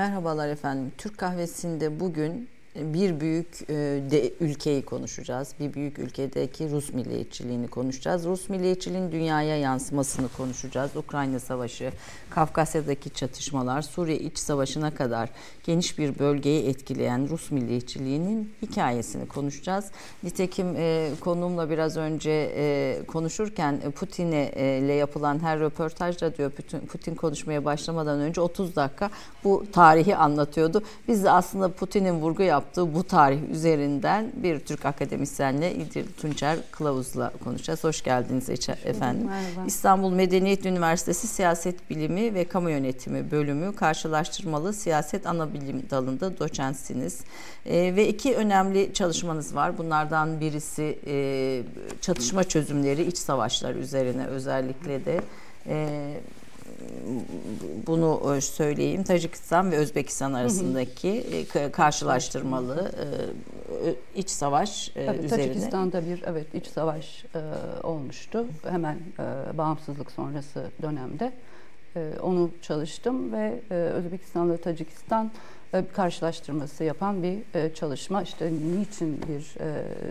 Merhabalar efendim. Türk kahvesinde bugün bir büyük e, de, ülkeyi konuşacağız. Bir büyük ülkedeki Rus milliyetçiliğini konuşacağız. Rus milliyetçiliğin dünyaya yansımasını konuşacağız. Ukrayna Savaşı, Kafkasya'daki çatışmalar, Suriye iç savaşına kadar geniş bir bölgeyi etkileyen Rus milliyetçiliğinin hikayesini konuşacağız. Nitekim e, konuğumla biraz önce e, konuşurken Putin'le e, yapılan her röportajda diyor Putin konuşmaya başlamadan önce 30 dakika bu tarihi anlatıyordu. Biz de aslında Putin'in vurgu yaptığı yaptığı bu tarih üzerinden bir Türk akademisyenle İdil Tunçer Kılavuz'la konuşacağız. Hoş geldiniz efendim. Merhaba. İstanbul Medeniyet Üniversitesi Siyaset Bilimi ve Kamu Yönetimi bölümü karşılaştırmalı siyaset ana bilim dalında doçentsiniz. E, ve iki önemli çalışmanız var. Bunlardan birisi e, çatışma çözümleri, iç savaşlar üzerine özellikle de e, bunu e, söyleyeyim. Tacikistan ve Özbekistan arasındaki e, karşılaştırmalı e, iç savaş Tabii, üzerine. Tacikistan'da bir evet iç savaş olmuştu. Hemen bağımsızlık sonrası dönemde. Onu çalıştım ve Özbekistan'la Tacikistan karşılaştırması yapan bir çalışma. İşte niçin bir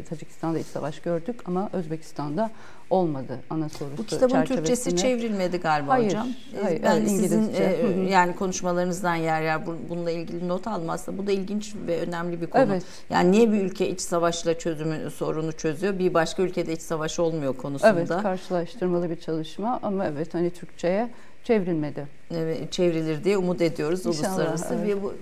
Tacikistan'da iç savaş gördük ama Özbekistan'da olmadı ana sorusu Bu kitabın Türkçesi çevrilmedi galiba hayır, hocam. Hayır, ben sizin e, yani konuşmalarınızdan yer yer bununla ilgili not almazsa bu da ilginç ve önemli bir konu. Evet. Yani niye bir ülke iç savaşla çözümü sorunu çözüyor, bir başka ülkede iç savaş olmuyor konusunda. Evet, karşılaştırmalı bir çalışma ama evet hani Türkçeye çevrilmedi. Evet, çevrilir diye umut ediyoruz İnşallah, uluslararası. Evet. Bu,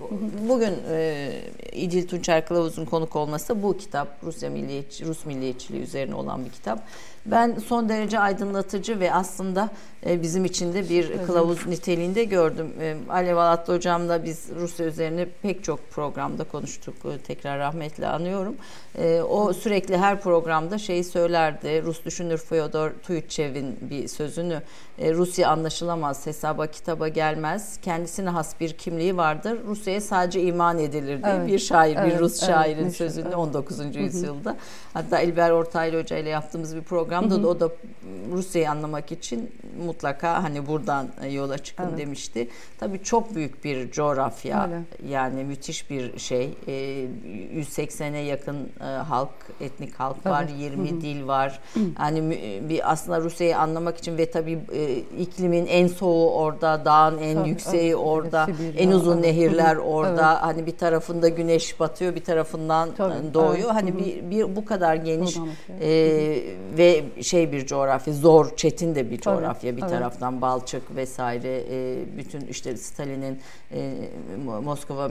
bugün e, İdil Tunçer Kılavuz'un konuk olması bu kitap Rusya milliyetçi Rus milliyetçiliği üzerine olan bir kitap. Ben son derece aydınlatıcı ve aslında e, bizim için de bir kılavuz niteliğinde gördüm. E, Alev Alatlı hocamla biz Rusya üzerine pek çok programda konuştuk. E, tekrar rahmetle anıyorum. O sürekli her programda şeyi söylerdi. Rus düşünür Fyodor Tuyutchev'in bir sözünü. Rusya anlaşılamaz, hesaba kitaba gelmez. Kendisine has bir kimliği vardır. Rusya'ya sadece iman edilir diye evet. bir şair, evet. bir Rus şairin evet. sözünü 19. yüzyılda. Hatta İlber Ortaylı Hoca ile yaptığımız bir programda da o da Rusya'yı anlamak için mutlaka hani buradan e, yola çıkın evet. demişti. Tabii çok büyük bir coğrafya. Öyle. Yani müthiş bir şey. E, 180'e yakın e, halk, etnik halk evet. var. 20 Hı-hı. dil var. Hı. Yani bir aslında Rusya'yı anlamak için ve tabii e, iklimin en soğuğu orada, dağın en tabii, yükseği evet. orada, Sibirya, en uzun evet. nehirler orada. Evet. Hani bir tarafında güneş batıyor, bir tarafından tabii, doğuyor. Evet. Hani Hı-hı. bir, bir bu kadar geniş e, ve şey bir coğrafya, zor, çetin de bir coğrafya bir evet. taraftan Balçık vesaire e, bütün işte Stalin'in e, Moskova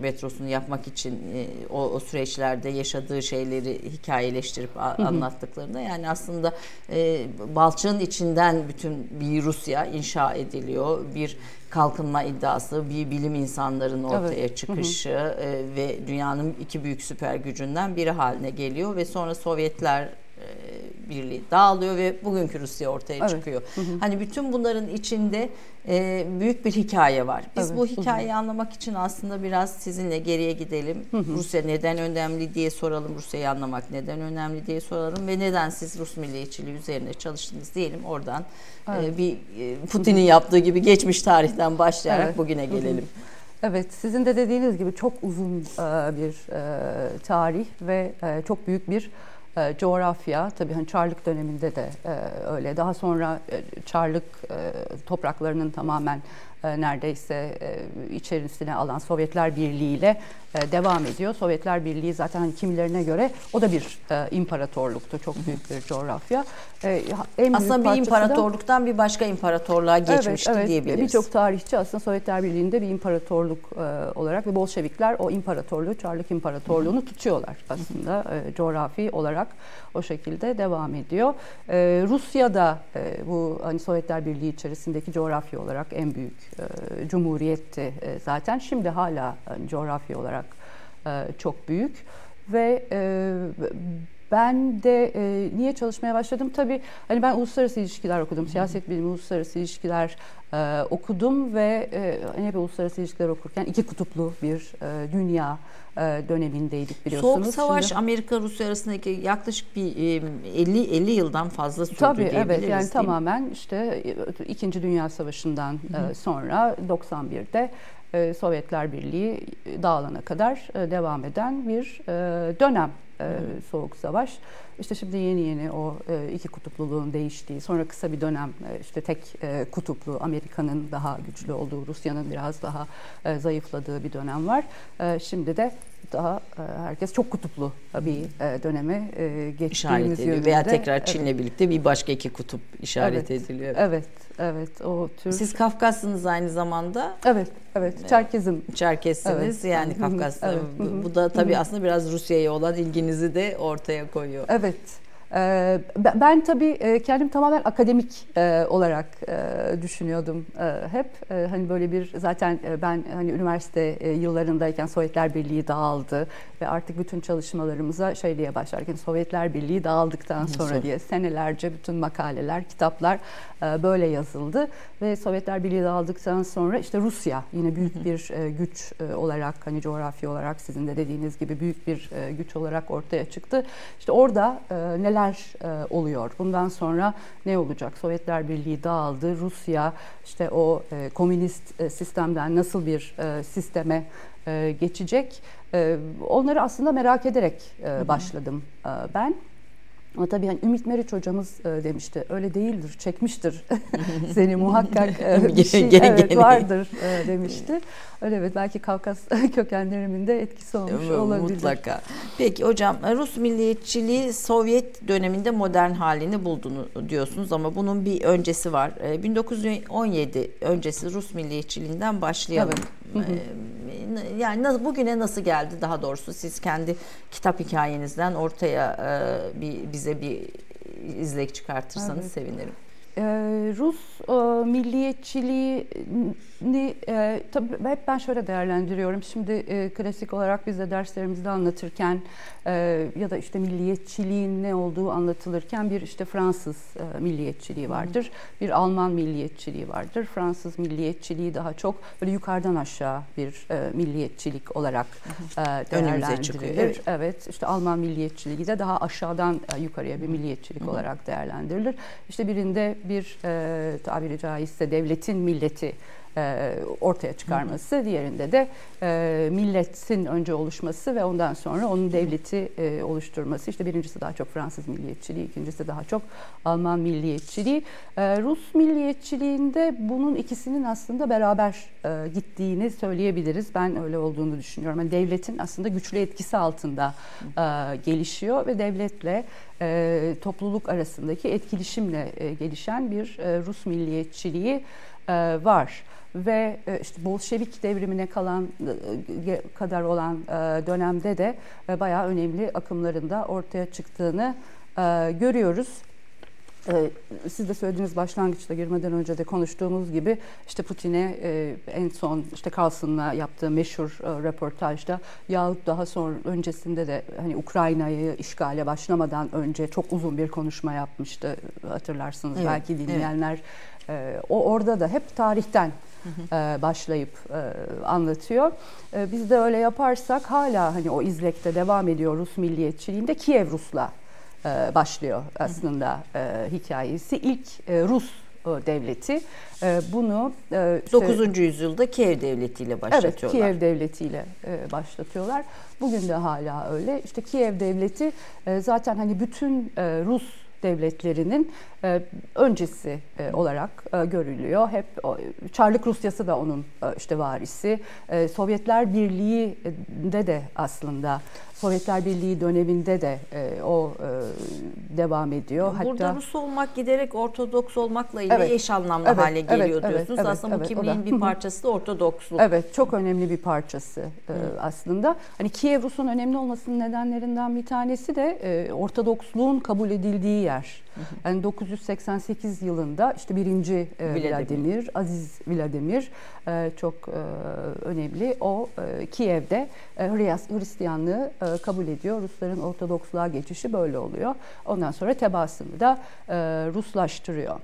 metrosunu yapmak için e, o, o süreçlerde yaşadığı şeyleri hikayeleştirip a, anlattıklarında yani aslında e, Balçık'ın içinden bütün bir Rusya inşa ediliyor. Bir kalkınma iddiası, bir bilim insanların ortaya evet. çıkışı hı hı. E, ve dünyanın iki büyük süper gücünden biri haline geliyor ve sonra Sovyetler Birliği dağılıyor ve bugünkü Rusya ortaya evet. çıkıyor. Hı hı. Hani bütün bunların içinde e, büyük bir hikaye var. Biz evet. bu hikayeyi hı hı. anlamak için aslında biraz sizinle geriye gidelim. Hı hı. Rusya neden önemli diye soralım. Rusya'yı anlamak neden önemli diye soralım ve neden siz Rus milliyetçiliği üzerine çalıştınız diyelim. Oradan e, evet. e, bir e, Putin'in yaptığı gibi geçmiş tarihten başlayarak evet. bugüne gelelim. Hı hı. Evet, sizin de dediğiniz gibi çok uzun e, bir e, tarih ve e, çok büyük bir e, coğrafya tabii hani Çarlık döneminde de e, öyle. Daha sonra e, Çarlık e, topraklarının tamamen e, neredeyse e, içerisine alan Sovyetler Birliği ile e, devam ediyor. Sovyetler Birliği zaten kimilerine göre o da bir imparatorluktu. Çok büyük bir coğrafya. En aslında bir imparatorluktan da, bir başka imparatorluğa geçmişti evet, evet, diyebiliriz. Birçok tarihçi aslında Sovyetler Birliği'nde bir imparatorluk olarak ve Bolşevikler o imparatorluğu, Çarlık İmparatorluğunu tutuyorlar aslında coğrafi olarak o şekilde devam ediyor. Rusya'da bu hani Sovyetler Birliği içerisindeki coğrafya olarak en büyük e, cumhuriyetti e, zaten. Şimdi hala e, coğrafya olarak e, çok büyük ve e, ben de e, niye çalışmaya başladım? Tabii hani ben uluslararası ilişkiler okudum. Siyaset bilimi, uluslararası ilişkiler e, okudum ve e, hani hep uluslararası ilişkiler okurken iki kutuplu bir e, dünya e, dönemindeydik biliyorsunuz. Soğuk Savaş Şimdi, Amerika Rusya arasındaki yaklaşık bir 50 e, 50 yıldan fazla sürdü Tabii evet yani tamamen işte 2. Dünya Savaşı'ndan -hı. sonra 91'de Sovyetler Birliği dağılana kadar devam eden bir dönem Soğuk Savaş. İşte şimdi yeni yeni o iki kutupluluğun değiştiği, sonra kısa bir dönem işte tek kutuplu, Amerika'nın daha güçlü olduğu, Rusya'nın biraz daha zayıfladığı bir dönem var. Şimdi de daha herkes çok kutuplu bir döneme geçtiğimiz işaret ediliyor. Veya tekrar Çin'le evet. birlikte bir başka iki kutup işaret evet. ediliyor. Evet, evet. O tür. Siz Kafkaslısınız aynı zamanda. Evet, evet. Çerkezim. Çerkezsiniz evet. yani Kafkaslı. Evet. Bu da tabii aslında biraz Rusya'ya olan ilginizi de ortaya koyuyor. Evet. Ee, ben tabii e, kendim tamamen akademik e, olarak e, düşünüyordum hep. Hani böyle bir zaten ben hani üniversite yıllarındayken Sovyetler Birliği dağıldı ve artık bütün çalışmalarımıza şey diye başlarken Sovyetler Birliği dağıldıktan sonra diye senelerce bütün makaleler, kitaplar böyle yazıldı ve Sovyetler Birliği dağıldıktan sonra işte Rusya yine büyük bir güç olarak hani coğrafi olarak sizin de dediğiniz gibi büyük bir güç olarak ortaya çıktı. İşte orada neler neler e, oluyor? Bundan sonra ne olacak? Sovyetler Birliği dağıldı. Rusya işte o e, komünist e, sistemden nasıl bir e, sisteme e, geçecek? E, onları aslında merak ederek e, başladım e, ben. Ama tabii yani Ümit Meriç hocamız e, demişti. Öyle değildir, çekmiştir seni muhakkak e, bir şey evet, vardır e, demişti. Öyle evet belki Kafkas kökenlerimin de etkisi olmuş olabilir. Mutlaka. Peki hocam Rus milliyetçiliği Sovyet döneminde modern halini bulduğunu diyorsunuz ama bunun bir öncesi var. 1917 öncesi Rus milliyetçiliğinden başlayalım. Evet. Yani bugüne nasıl geldi daha doğrusu siz kendi kitap hikayenizden ortaya bir bize bir izlek çıkartırsanız evet. sevinirim. Ee, Rus e, milliyetçiliğini e, tabii hep ben şöyle değerlendiriyorum. Şimdi e, klasik olarak biz de derslerimizde anlatırken e, ya da işte milliyetçiliğin ne olduğu anlatılırken bir işte Fransız e, milliyetçiliği vardır. Bir Alman milliyetçiliği vardır. Fransız milliyetçiliği daha çok böyle yukarıdan aşağı bir e, milliyetçilik olarak e, değerlendirilir. Evet. evet. işte Alman milliyetçiliği de daha aşağıdan e, yukarıya bir milliyetçilik olarak değerlendirilir. İşte birinde bir e, tabiri caizse devletin milleti ortaya çıkarması, diğerinde de e, milletin önce oluşması ve ondan sonra onun devleti e, oluşturması. İşte birincisi daha çok Fransız milliyetçiliği, ikincisi daha çok Alman milliyetçiliği. E, Rus milliyetçiliğinde bunun ikisinin aslında beraber e, gittiğini söyleyebiliriz. Ben öyle olduğunu düşünüyorum. Yani devletin aslında güçlü etkisi altında e, gelişiyor ve devletle e, topluluk arasındaki etkileşimle e, gelişen bir e, Rus milliyetçiliği e, var ve e, işte Bolşevik devrimine kalan e, kadar olan e, dönemde de bayağı önemli akımlarında ortaya çıktığını görüyoruz. Siz de söylediğiniz başlangıçta girmeden önce de konuştuğumuz gibi işte Putin'e en son işte Carlson'la yaptığı meşhur röportajda yahut daha sonra öncesinde de hani Ukrayna'yı işgale başlamadan önce çok uzun bir konuşma yapmıştı hatırlarsınız evet, belki dinleyenler. Evet. O orada da hep tarihten e, başlayıp e, anlatıyor. E, biz de öyle yaparsak hala hani o izlekte devam ediyor Rus milliyetçiliğinde Kiev Rus'la e, başlıyor aslında e, hikayesi. İlk e, Rus devleti bunu işte, 9. yüzyılda Kiev devletiyle başlatıyorlar. Evet, Kiev devletiyle başlatıyorlar. Bugün de hala öyle. İşte Kiev devleti zaten hani bütün Rus devletlerinin e, öncesi e, olarak e, görülüyor. Hep Çarlık Rusyası da onun işte varisi. Sovyetler Birliği'de de aslında Sovyetler Birliği döneminde de e, o e, devam ediyor. Burada Hatta, Rus olmak giderek Ortodoks olmakla ilgili evet, eş anlamlı evet, hale geliyor evet, diyorsunuz. Evet, aslında evet, bu kimliğin bir parçası da Ortodoksluk. Evet, çok önemli bir parçası e, aslında. Hani Kiev Rus'un önemli olmasının nedenlerinden bir tanesi de e, Ortodoksluğun kabul edildiği yer. Yani 988 yılında işte birinci e, Vladimir. Vladimir, Aziz Vladimir e, çok e, önemli. O Kiev'de Hristiyanlığı kabul ediyor. Rusların Ortodoksluğa geçişi böyle oluyor. Ondan sonra tebaasını da Ruslaştırıyor.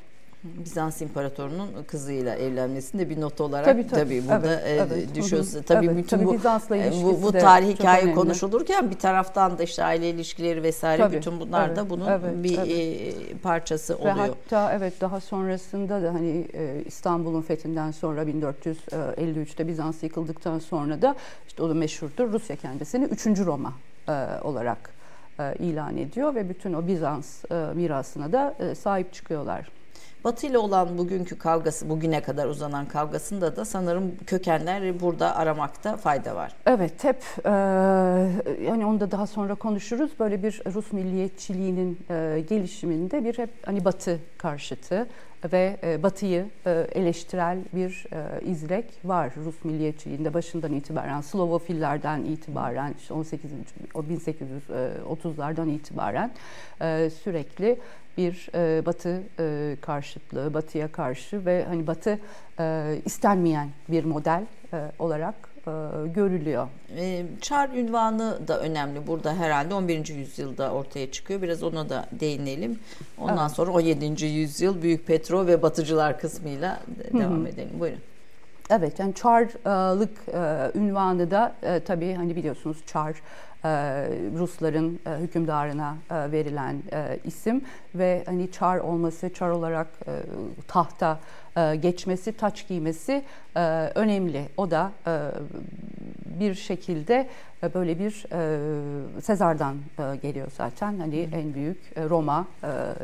Bizans İmparatorunun kızıyla evlenmesinde bir not olarak tabii, tabii. tabii burada evet, evet. düşüyorsa tabii evet, bütün tabii bu, Bizans'la e, bu bu tarih hikaye konuşulurken bir taraftan da işte aile ilişkileri vesaire tabii, bütün bunlar evet, da bunun evet, bir evet. E, parçası oluyor. Ve hatta evet daha sonrasında da hani e, İstanbul'un fethinden sonra 1453'te Bizans yıkıldıktan sonra da işte o da meşhurdur Rusya kendisini 3. Roma olarak ilan ediyor ve bütün o Bizans mirasına da sahip çıkıyorlar. Batı ile olan bugünkü kavgası, bugüne kadar uzanan kavgasında da sanırım kökenler burada aramakta fayda var. Evet, hep e, yani onu da daha sonra konuşuruz. Böyle bir Rus milliyetçiliğinin e, gelişiminde bir hep hani Batı karşıtı ve e, Batı'yı e, eleştirel bir e, izlek var Rus milliyetçiliğinde başından itibaren, Slovofillerden itibaren, işte 18. o 1830'lardan itibaren sürekli bir Batı karşıtlığı, Batı'ya karşı ve hani Batı istenmeyen bir model olarak görülüyor. E, Çar ünvanı da önemli burada herhalde 11. yüzyılda ortaya çıkıyor. Biraz ona da değinelim. Ondan evet. sonra 17. yüzyıl Büyük Petro ve Batıcılar kısmıyla devam edelim. Buyurun. Evet yani Çarlık e, ünvanı da e, tabii hani biliyorsunuz Çar e, Rusların e, hükümdarına e, verilen isim ve hani Çar olması, Çar olarak tahta geçmesi, taç giymesi önemli. O da bir şekilde böyle bir Sezar'dan geliyor zaten. Hani en büyük Roma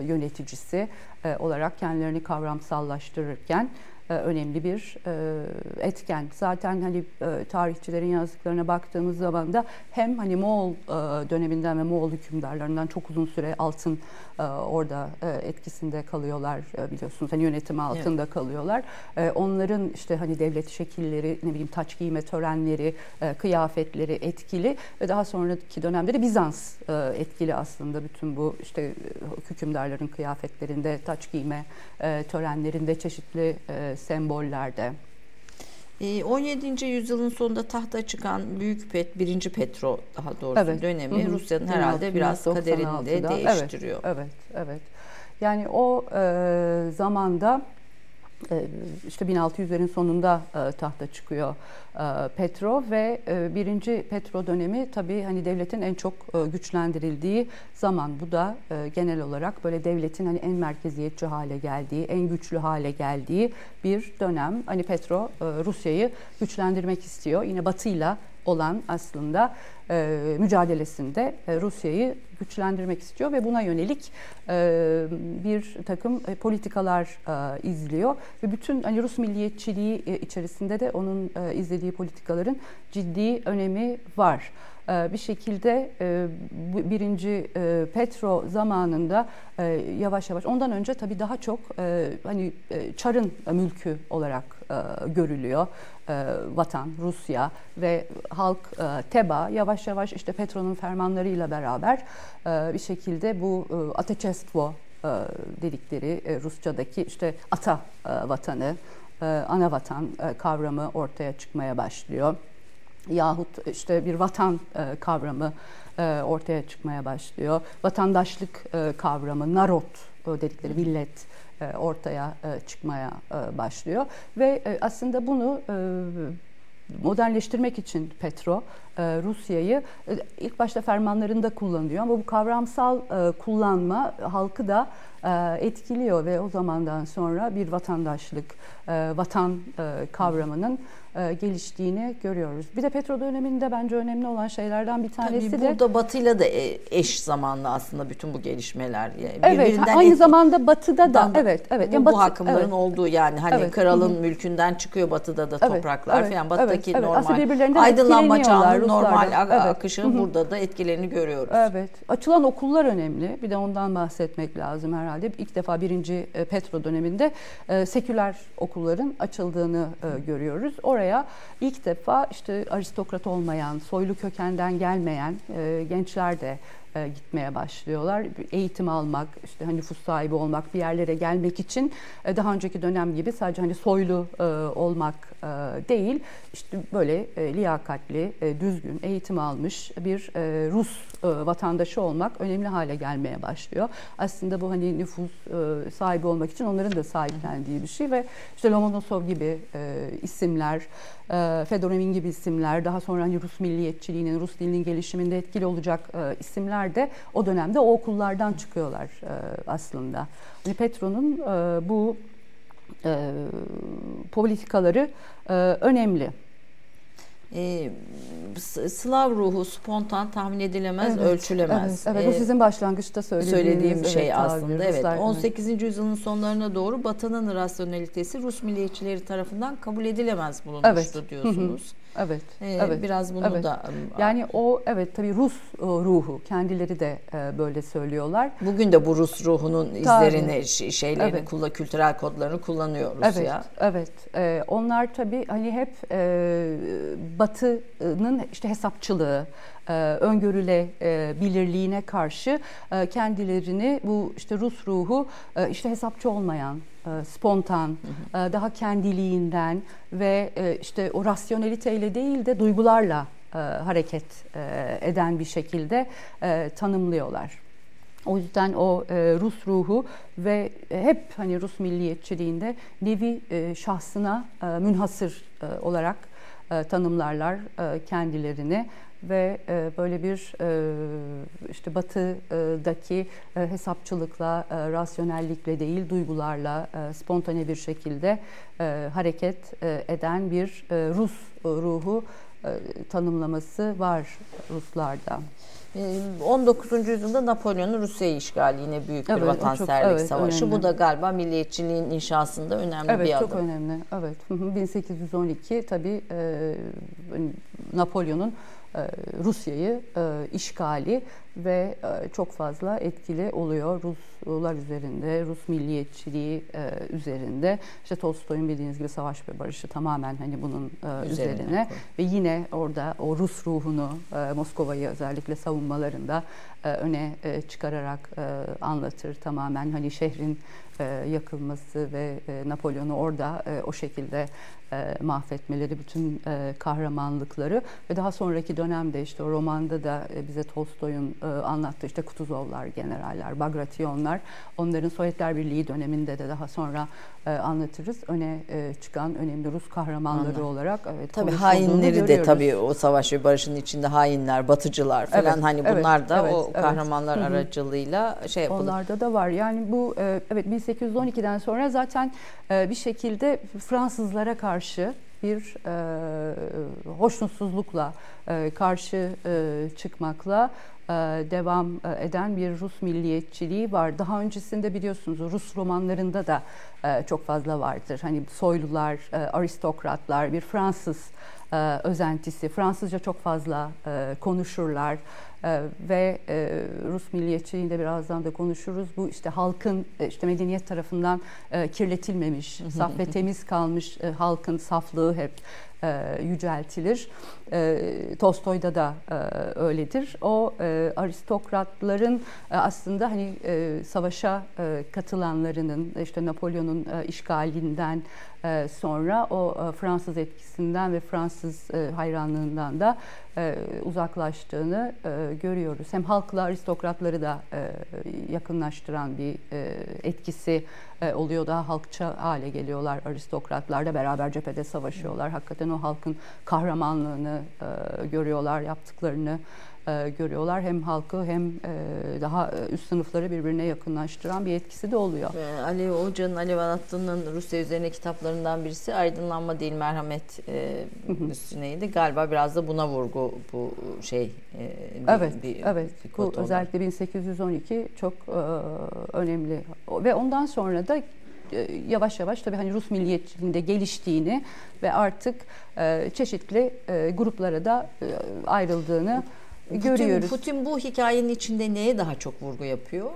yöneticisi olarak kendilerini kavramsallaştırırken e, önemli bir e, etken. Zaten hani e, tarihçilerin yazdıklarına baktığımız zaman da hem hani Moğol döneminden ve Moğol hükümdarlarından çok uzun süre altın orada etkisinde kalıyorlar biliyorsunuz. Hani yönetim altında evet. kalıyorlar. Onların işte hani devlet şekilleri, ne bileyim taç giyme törenleri, kıyafetleri etkili ve daha sonraki dönemde de Bizans etkili aslında bütün bu işte hükümdarların kıyafetlerinde, taç giyme törenlerinde çeşitli sembollerde. 17. Ee, yüzyılın sonunda tahta çıkan Büyük Pet, 1. Petro daha doğrusu evet. dönemi Rusya'nın herhalde biraz kaderini de değiştiriyor. Evet, evet, evet. Yani o e, zamanda işte 1600'lerin sonunda e, tahta çıkıyor e, Petro ve birinci Petro dönemi tabii hani devletin en çok güçlendirildiği zaman. Bu da genel olarak böyle devletin hani en merkeziyetçi hale geldiği, en güçlü hale geldiği bir dönem. Hani Petro Rusya'yı güçlendirmek istiyor. Yine Batı'yla olan aslında e, mücadelesinde e, Rusya'yı güçlendirmek istiyor ve buna yönelik e, bir takım e, politikalar e, izliyor ve bütün hani Rus milliyetçiliği e, içerisinde de onun e, izlediği politikaların ciddi önemi var. E, bir şekilde e, birinci e, Petro zamanında yavaş yavaş ondan önce tabii daha çok hani Çar'ın mülkü olarak görülüyor vatan Rusya ve halk Teba. Yavaş yavaş işte Petro'nun fermanlarıyla beraber bir şekilde bu Ateçestvo dedikleri Rusçadaki işte ata vatanı, ana vatan kavramı ortaya çıkmaya başlıyor yahut işte bir vatan e, kavramı e, ortaya çıkmaya başlıyor. Vatandaşlık e, kavramı, narot dedikleri millet ortaya çıkmaya başlıyor ve aslında bunu modernleştirmek için Petro Rusya'yı ilk başta fermanlarında kullanıyor ama bu kavramsal kullanma halkı da etkiliyor ve o zamandan sonra bir vatandaşlık, vatan kavramının e, geliştiğini görüyoruz. Bir de petro döneminde bence önemli olan şeylerden bir tanesi Tabii de... Burada Batı'yla da e, eş zamanlı aslında bütün bu gelişmeler. Evet, aynı et... zamanda Batı'da da. Evet, evet. Bu, yani Batı, bu akımların evet. olduğu yani hani evet. kralın Hı-hı. mülkünden çıkıyor Batı'da da topraklar evet, falan. Batı'daki evet, normal aydınlanma çağının normal evet. akışının Hı-hı. burada da etkilerini görüyoruz. Evet. Açılan okullar önemli. Bir de ondan bahsetmek lazım herhalde. İlk defa birinci e, Petro döneminde seküler okulların açıldığını görüyoruz. Oraya oraya ilk defa işte aristokrat olmayan, soylu kökenden gelmeyen e, gençler de e, gitmeye başlıyorlar. Eğitim almak, işte hani nüfus sahibi olmak, bir yerlere gelmek için e, daha önceki dönem gibi sadece hani soylu e, olmak değil, işte böyle liyakatli, düzgün, eğitim almış bir Rus vatandaşı olmak önemli hale gelmeye başlıyor. Aslında bu hani nüfus sahibi olmak için onların da sahiplendiği bir şey ve işte Lomonosov gibi isimler, e, Fedorovin gibi isimler, daha sonra hani Rus milliyetçiliğinin, Rus dilinin gelişiminde etkili olacak isimler de o dönemde o okullardan çıkıyorlar e, aslında. Hani Petro'nun e, bu e, politikaları önemli e, Slav ruhu spontan tahmin edilemez, evet, ölçülemez. Evet, evet. bu ee, sizin başlangıçta söylediğim şey evet, aslında. Evet. 18. Evet. yüzyılın sonlarına doğru Batı'nın rasyonelitesi Rus milliyetçileri tarafından kabul edilemez bulunmuştu evet. diyorsunuz. Evet, ee, evet. Biraz bunu evet. da yani o evet tabii Rus e, ruhu kendileri de e, böyle söylüyorlar. Bugün de bu Rus ruhunun izlerini, şeylerini, evet. Kulla, kültürel kodlarını kullanıyoruz evet, ya. Evet. Ee, onlar tabii hani hep e, Batı'nın işte hesapçılığı, öngörülebilirliğine karşı kendilerini bu işte Rus ruhu işte hesapçı olmayan, spontan, daha kendiliğinden ve işte o rasyoneliteyle değil de duygularla hareket eden bir şekilde tanımlıyorlar. O yüzden o e, Rus ruhu ve hep hani Rus milliyetçiliğinde nevi e, şahsına e, münhasır e, olarak e, tanımlarlar e, kendilerini ve e, böyle bir işte batıdaki hesapçılıkla, rasyonellikle değil duygularla spontane bir şekilde hareket eden bir Rus ruhu tanımlaması var Ruslarda. 19. yüzyılda Napolyon'un Rusya'yı işgali yine büyük bir evet, vatanseverlik evet, savaşı. Önemli. Bu da galiba milliyetçiliğin inşasında önemli evet, bir adım. Evet çok önemli. Evet. 1812 tabii e, Napolyon'un e, Rusya'yı e, işgali ve e, çok fazla etkili oluyor Ruslar üzerinde, Rus milliyetçiliği üzerinde. İşte Tolstoy'un bildiğiniz gibi Savaş ve Barış'ı tamamen hani bunun üzerine, üzerine. ve yine orada o Rus ruhunu Moskova'yı özellikle savunmalarında öne çıkararak anlatır. Tamamen hani şehrin yakılması ve Napolyon'u orada o şekilde e, mahvetmeleri, bütün e, kahramanlıkları. Ve daha sonraki dönemde işte o romanda da e, bize Tolstoy'un e, anlattığı işte Kutuzovlar, generaller, Bagrationlar onların Sovyetler Birliği döneminde de daha sonra e, anlatırız. Öne e, çıkan önemli Rus kahramanları Anladım. olarak evet Tabii hainleri de tabii o savaş ve barışın içinde hainler, batıcılar falan evet, hani bunlar evet, da evet, o kahramanlar evet. aracılığıyla şey yapılır. Onlarda da var. Yani bu e, evet 1812'den sonra zaten e, bir şekilde Fransızlara karşı bir e, hoşnutsuzlukla e, karşı e, çıkmakla devam e, eden bir Rus milliyetçiliği var. Daha öncesinde biliyorsunuz Rus romanlarında da e, çok fazla vardır. Hani soylular, aristokratlar, bir Fransız özentisi, Fransızca çok fazla konuşurlar ve Rus milliyetçiliğinde birazdan da konuşuruz. Bu işte halkın işte medeniyet tarafından kirletilmemiş, saf ve temiz kalmış halkın saflığı hep e, yüceltilir. E, Tolstoy'da da e, öyledir. O e, aristokratların e, aslında hani e, savaşa e, katılanlarının işte Napolyon'un e, işgalinden e, sonra o e, Fransız etkisinden ve Fransız e, hayranlığından da e, uzaklaştığını e, görüyoruz. Hem halkla aristokratları da e, yakınlaştıran bir e, etkisi oluyor. Daha halkça hale geliyorlar aristokratlar da beraber cephede savaşıyorlar. Hakikaten o halkın kahramanlığını e, görüyorlar, yaptıklarını e, görüyorlar. Hem halkı hem e, daha e, üst sınıfları birbirine yakınlaştıran bir etkisi de oluyor. E, Ali Hoca'nın, Ali Vanatlı'nın Rusya üzerine kitaplarından birisi Aydınlanma Değil Merhamet e, üstüneydi. Galiba biraz da buna vurgu bu şey. E, bir, evet, bir, evet. Bir bu özellikle 1812 çok e, önemli ve ondan sonra da e, yavaş yavaş tabii hani Rus milliyetçiliğinde geliştiğini ve artık e, çeşitli e, gruplara da e, ayrıldığını Putin, görüyoruz. Putin bu hikayenin içinde neye daha çok vurgu yapıyor?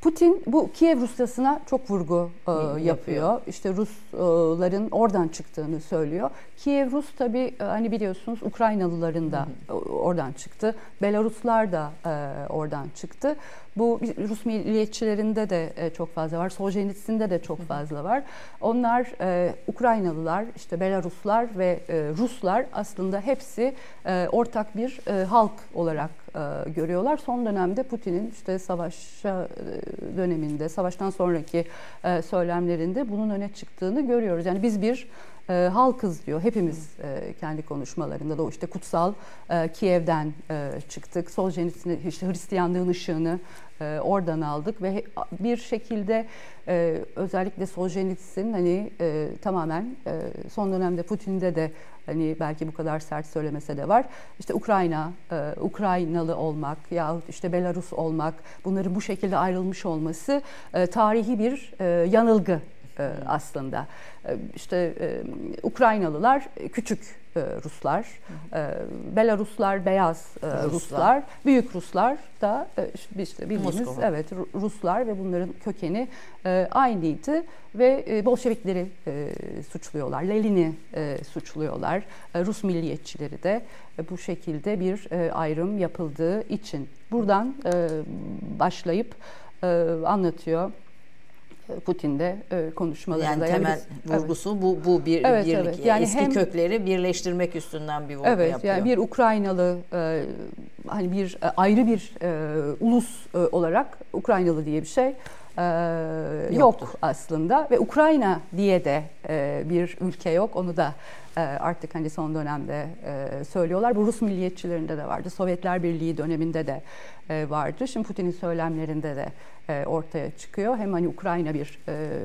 Putin bu Kiev Rusyası'na çok vurgu e, yapıyor. yapıyor. İşte Rusların oradan çıktığını söylüyor. Kiev Rus tabii e, hani biliyorsunuz Ukraynalıların da oradan çıktı. Belaruslar da e, oradan çıktı. Bu Rus milliyetçilerinde de e, çok fazla var. Soljenitsinde de çok fazla var. Onlar e, Ukraynalılar, işte Belaruslar ve e, Ruslar aslında hepsi e, ortak bir e, halk olarak e, görüyorlar. Son dönemde Putin'in işte savaş e, döneminde, savaştan sonraki e, söylemlerinde bunun öne çıktığını görüyoruz. Yani biz bir e, halkız diyor. Hepimiz e, kendi konuşmalarında da o işte kutsal e, Kiev'den e, çıktık. Soljenits'in işte Hristiyanlığın ışığını e, oradan aldık ve bir şekilde e, özellikle Soljenits'in hani e, tamamen son dönemde Putin'de de hani belki bu kadar sert söylemese de var. İşte Ukrayna, Ukraynalı olmak yahut işte Belarus olmak bunların bu şekilde ayrılmış olması tarihi bir yanılgı aslında. İşte Ukraynalılar küçük e, Ruslar, e, Belaruslar beyaz e, Ruslar. Ruslar, büyük Ruslar da e, işte bildiğimiz Moskova. evet Ruslar ve bunların kökeni e, aynıydı ve e, Bolşevikleri e, suçluyorlar, Lenin'i e, suçluyorlar, e, Rus milliyetçileri de e, bu şekilde bir e, ayrım yapıldığı için buradan e, başlayıp e, anlatıyor. Putin'de e, konuşmalarında. Yani temel yani vurgusu evet. bu bu bir evet, birlik. Evet. Yani eski hem, kökleri birleştirmek üstünden bir vurgu evet, yapıyor. Yani bir Ukraynalı e, hani bir e, ayrı bir e, ulus e, olarak Ukraynalı diye bir şey e, yok aslında ve Ukrayna diye de e, bir ülke yok. Onu da artık hani son dönemde e, söylüyorlar. Bu Rus milliyetçilerinde de vardı. Sovyetler Birliği döneminde de e, vardı. Şimdi Putin'in söylemlerinde de e, ortaya çıkıyor. Hem hani Ukrayna bir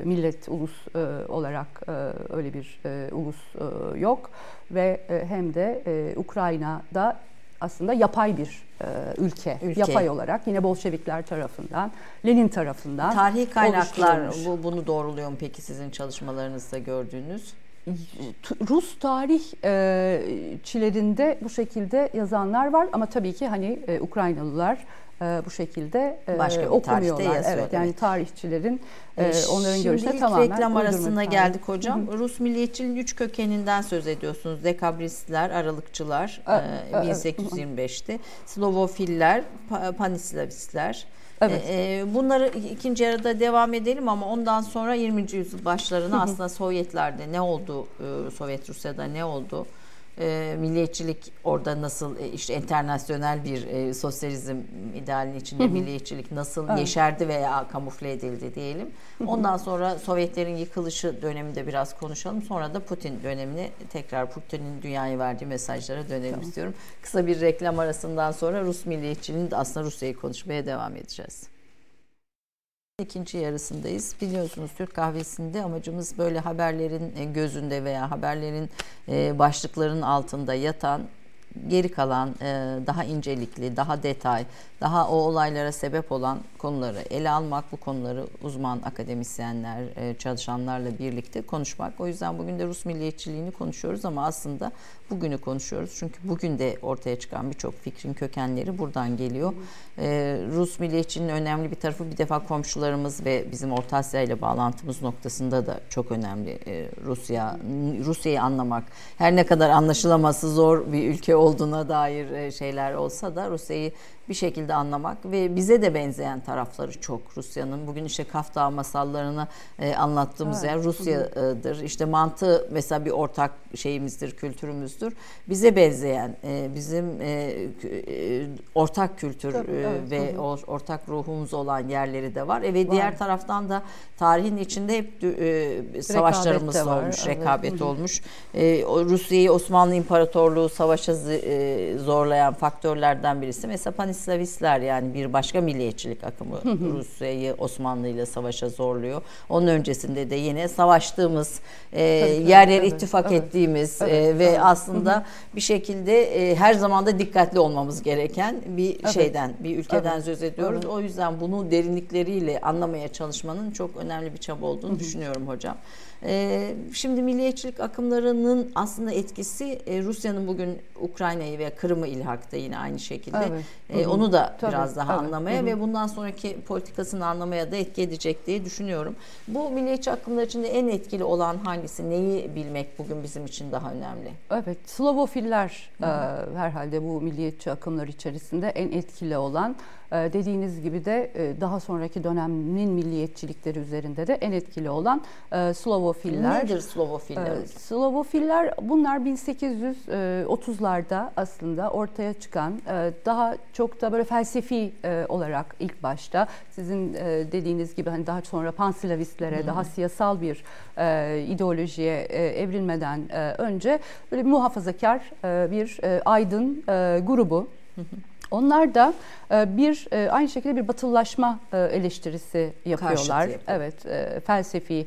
millet, ulus olarak öyle bir ulus yok ve hem de Ukrayna'da aslında yapay bir e, ülke, ülke, yapay olarak yine Bolşevikler tarafından, Lenin tarafından Tarihi kaynaklar bu, bunu doğruluyor mu peki sizin çalışmalarınızda gördüğünüz? Rus tarihçilerinde bu şekilde yazanlar var ama tabii ki hani e, Ukraynalılar e, bu şekilde e, Başka okumuyorlar. Evet yani tarihçilerin e, onların görüşüne tamamen Şimdi reklam arasına geldik hocam. Hı-hı. Rus milliyetçiliğin üç kökeninden söz ediyorsunuz. Dekabristler, Aralıkçılar e, 1825'te, Slovofiller, Panislavistler. Evet. E, bunları ikinci yarıda devam edelim ama ondan sonra 20. yüzyıl başlarına aslında Sovyetlerde ne oldu, e, Sovyet Rusya'da ne oldu? E, milliyetçilik orada nasıl e, işte internasyonel bir e, sosyalizm idealinin içinde hı hı. milliyetçilik nasıl evet. yeşerdi veya kamufle edildi diyelim. Ondan sonra Sovyetlerin yıkılışı döneminde biraz konuşalım. Sonra da Putin dönemini tekrar Putin'in dünyaya verdiği mesajlara dönelim tamam. istiyorum. Kısa bir reklam arasından sonra Rus milliyetçiliğinin de aslında Rusya'yı konuşmaya devam edeceğiz. İkinci yarısındayız. Biliyorsunuz Türk kahvesinde amacımız böyle haberlerin e, gözünde veya haberlerin e, başlıklarının altında yatan geri kalan e, daha incelikli, daha detay, daha o olaylara sebep olan konuları ele almak, bu konuları uzman akademisyenler, çalışanlarla birlikte konuşmak. O yüzden bugün de Rus milliyetçiliğini konuşuyoruz ama aslında bugünü konuşuyoruz. Çünkü bugün de ortaya çıkan birçok fikrin kökenleri buradan geliyor. E, Rus milliyetçiliğinin önemli bir tarafı bir defa komşularımız ve bizim Orta Asya ile bağlantımız noktasında da çok önemli. Rusya, Rusya'yı anlamak. Her ne kadar anlaşılaması zor bir ülke olduğuna dair şeyler olsa da Rusya'yı bir şekilde anlamak ve bize de benzeyen tarafları çok Rusya'nın. Bugün işte Kaf Dağı masallarını e, anlattığımız evet. yer Rusya'dır. İşte mantığı mesela bir ortak şeyimizdir, kültürümüzdür. Bize benzeyen, e, bizim e, e, ortak kültür Tabii, e, evet. ve hı hı. ortak ruhumuz olan yerleri de var. E, ve var. diğer taraftan da tarihin içinde hep e, savaşlarımız rekabet olmuş, var. rekabet evet. olmuş. E, Rusya'yı Osmanlı İmparatorluğu savaşa e, zorlayan faktörlerden birisi. Mesela Panislavistler yani bir başka milliyetçilik akımı Rusya'yı Osmanlı ile savaşa zorluyor. Onun öncesinde de yine savaştığımız, e, yer yer ittifak evet. ettiğimiz evet. E, ve evet. aslında bir şekilde e, her zaman da dikkatli olmamız gereken bir evet. şeyden, bir ülkeden evet. söz ediyoruz. Evet. O yüzden bunu derinlikleriyle anlamaya çalışmanın çok önemli bir çaba olduğunu düşünüyorum hocam. Ee, şimdi milliyetçilik akımlarının aslında etkisi e, Rusya'nın bugün Ukrayna'yı ve Kırım'ı ilhakta yine aynı şekilde. Evet. E, onu da Tabii. biraz daha evet. anlamaya Hı-hı. ve bundan sonraki politikasını anlamaya da etki edecek diye düşünüyorum. Bu milliyetçi akımlar içinde en etkili olan hangisi? Neyi bilmek bugün bizim için daha önemli? Evet, Slavofiller e, herhalde bu milliyetçi akımlar içerisinde en etkili olan ee, dediğiniz gibi de e, daha sonraki dönemin milliyetçilikleri üzerinde de en etkili olan e, Slovofiller. Nedir Slovofiller? Ee, Slovofiller bunlar 1830'larda e, aslında ortaya çıkan daha çok da böyle felsefi olarak ilk başta sizin dediğiniz gibi hani daha sonra panslavistlere hmm. daha siyasal bir ideolojiye evrilmeden önce böyle muhafazakar bir aydın grubu. Onlar da e, bir e, aynı şekilde bir batılılaşma e, eleştirisi yapıyorlar. Evet, felsefi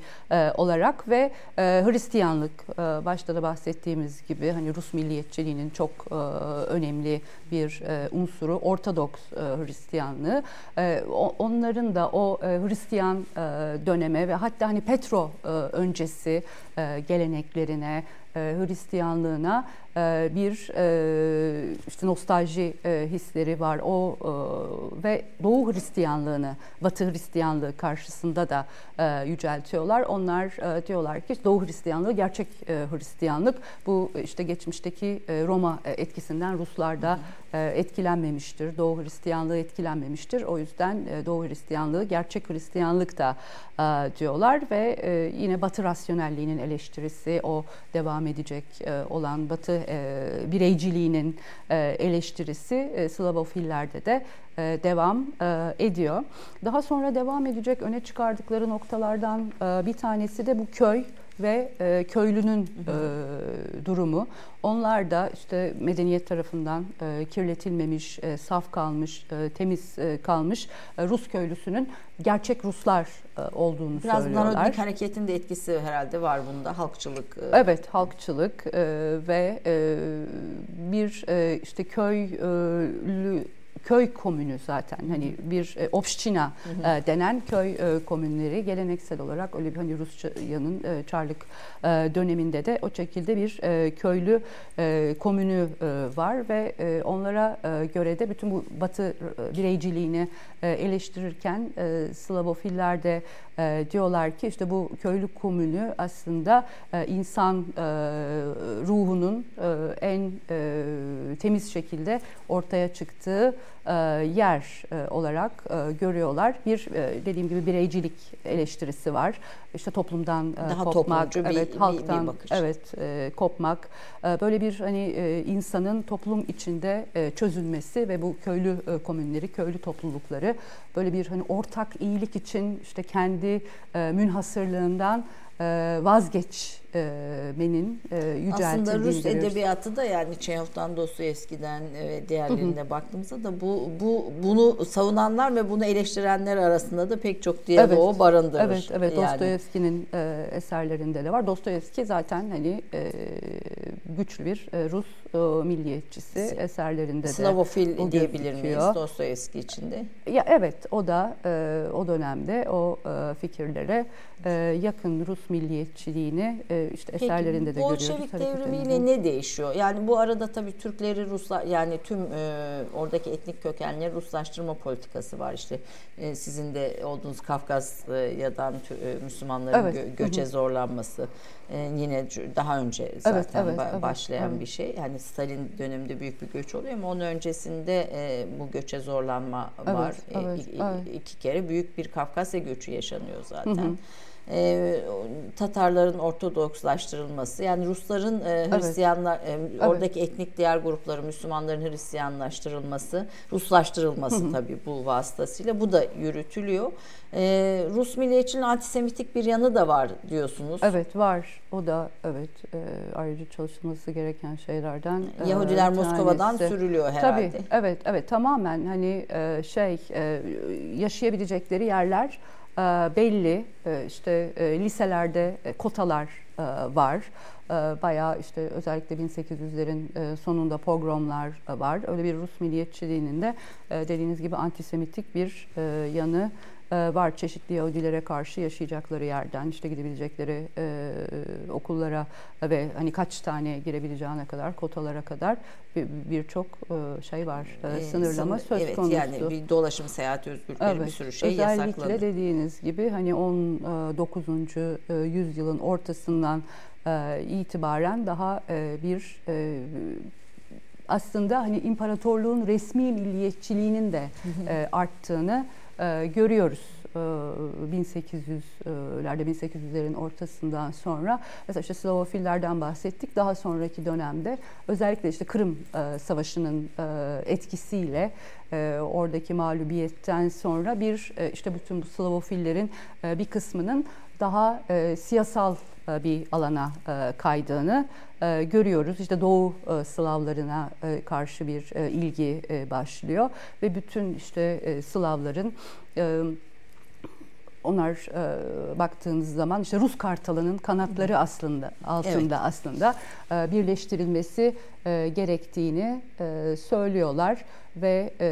olarak ve Hristiyanlık başta da bahsettiğimiz gibi hani Rus milliyetçiliğinin çok önemli bir unsuru Ortodoks Hristiyanlığı. Onların da o Hristiyan döneme ve hatta hani Petro öncesi geleneklerine Hristiyanlığına bir işte nostalji hisleri var. O e, ve Doğu Hristiyanlığını, Batı Hristiyanlığı karşısında da e, yüceltiyorlar. Onlar e, diyorlar ki Doğu Hristiyanlığı gerçek Hristiyanlık. Bu işte geçmişteki Roma etkisinden Ruslar da etkilenmemiştir. Doğu Hristiyanlığı etkilenmemiştir. O yüzden Doğu Hristiyanlığı gerçek Hristiyanlık da diyorlar ve yine Batı rasyonelliğinin eleştirisi, o devam edecek olan Batı bireyciliğinin eleştirisi Slavofillerde de e, devam e, ediyor. Daha sonra devam edecek öne çıkardıkları noktalardan e, bir tanesi de bu köy ve e, köylünün e, durumu. Onlar da işte medeniyet tarafından e, kirletilmemiş, e, saf kalmış, e, temiz e, kalmış e, Rus köylüsünün gerçek Ruslar e, olduğunu Biraz söylüyorlar. Biraz Narodnik hareketin de etkisi herhalde var bunda, halkçılık. E. Evet, halkçılık e, ve e, bir e, işte köylü köy komünü zaten. Hani bir e, Obşçina e, denen köy e, komünleri geleneksel olarak öyle bir hani Rusya'nın e, Çarlık e, döneminde de o şekilde bir e, köylü e, komünü e, var ve e, onlara e, göre de bütün bu Batı e, bireyciliğini e, eleştirirken e, Slavofiller de e, diyorlar ki işte bu köylü komünü aslında e, insan e, ruhunun e, en e, temiz şekilde ortaya çıktığı yer e, olarak e, görüyorlar. Bir e, dediğim gibi bireycilik eleştirisi var. İşte toplumdan e, Daha kopmak, bir, evet bir, halktan bir bakış. evet e, kopmak. E, böyle bir hani e, insanın toplum içinde e, çözülmesi ve bu köylü e, komünleri, köylü toplulukları böyle bir hani ortak iyilik için işte kendi e, münhasırlığından e, vazgeçmenin e, yüceltildiğini Aslında Rus edebiyatı da yani Çehov'dan Dostoyevski'den ve diğerlerine baktığımızda da bu bu bunu savunanlar ve bunu eleştirenler arasında da pek çok diyaloğu evet, barındırır. Evet, evet. Yani. Dostoyevski'nin e, eserlerinde de var. Dostoyevski zaten hani e, güçlü bir e, Rus e, milliyetçisi eserlerinde de Slavofil diyebilir miyiz Dostoyevski içinde? Ya evet, o da e, o dönemde o e, fikirlere e, yakın Rus milliyetçiliğini e, işte Peki, eserlerinde de görüyoruz. Bolşevik devrimiyle ne değişiyor? Yani bu arada tabii Türkleri Ruslar yani tüm e, oradaki etnik kökenleri Ruslaştırma politikası var. İşte e, sizin de olduğunuz Kafkasya'dan e, Müslümanların evet. gö göçe zorlanması e, yine daha önce zaten evet, evet, başlayan evet. bir şey. Yani Stalin döneminde büyük bir göç oluyor ama onun öncesinde e, bu göçe zorlanma evet, var. Evet, e, evet. İki kere büyük bir Kafkasya göçü yaşanıyor zaten. Hı hı e, Tatarların Ortodokslaştırılması yani Rusların e, Hristiyanlar evet. e, oradaki evet. etnik diğer grupları Müslümanların Hristiyanlaştırılması Ruslaştırılması hı tabii bu vasıtasıyla bu da yürütülüyor. E, Rus milliyetçinin antisemitik bir yanı da var diyorsunuz. Evet var. O da evet e, ayrıca çalışılması gereken şeylerden. E, Yahudiler e, Moskova'dan sürülüyor herhalde. Tabii evet evet tamamen hani e, şey e, yaşayabilecekleri yerler e, belli. E, işte e, liselerde kotalar var. Bayağı işte özellikle 1800'lerin sonunda pogromlar var. Öyle bir Rus milliyetçiliğinin de dediğiniz gibi antisemitik bir yanı var çeşitli Yahudilere karşı yaşayacakları yerden işte gidebilecekleri okullara ve hani kaç tane girebileceğine kadar kotalara kadar birçok bir şey var e, sınırlama söz evet, konusu. Yani bir dolaşım seyahat özgürlükleri evet, bir sürü şey özellikle yasaklandı. Özellikle dediğiniz gibi hani 19. yüzyılın ortasından itibaren daha bir aslında hani imparatorluğun resmi milliyetçiliğinin de e, arttığını e, görüyoruz. 1800'lerde 1800'lerin ortasından sonra mesela işte Slavofillerden bahsettik. Daha sonraki dönemde özellikle işte Kırım e, Savaşı'nın etkisiyle oradaki mağlubiyetten sonra bir işte bütün bu Slavofillerin bir kısmının daha siyasal e, bir alana e, kaydığını e, görüyoruz. İşte Doğu Slavlarına karşı bir ilgi başlıyor ve bütün işte Slavların onlar e, baktığınız zaman işte Rus kartalının kanatları aslında altında evet. aslında e, birleştirilmesi e, gerektiğini e, söylüyorlar ve e,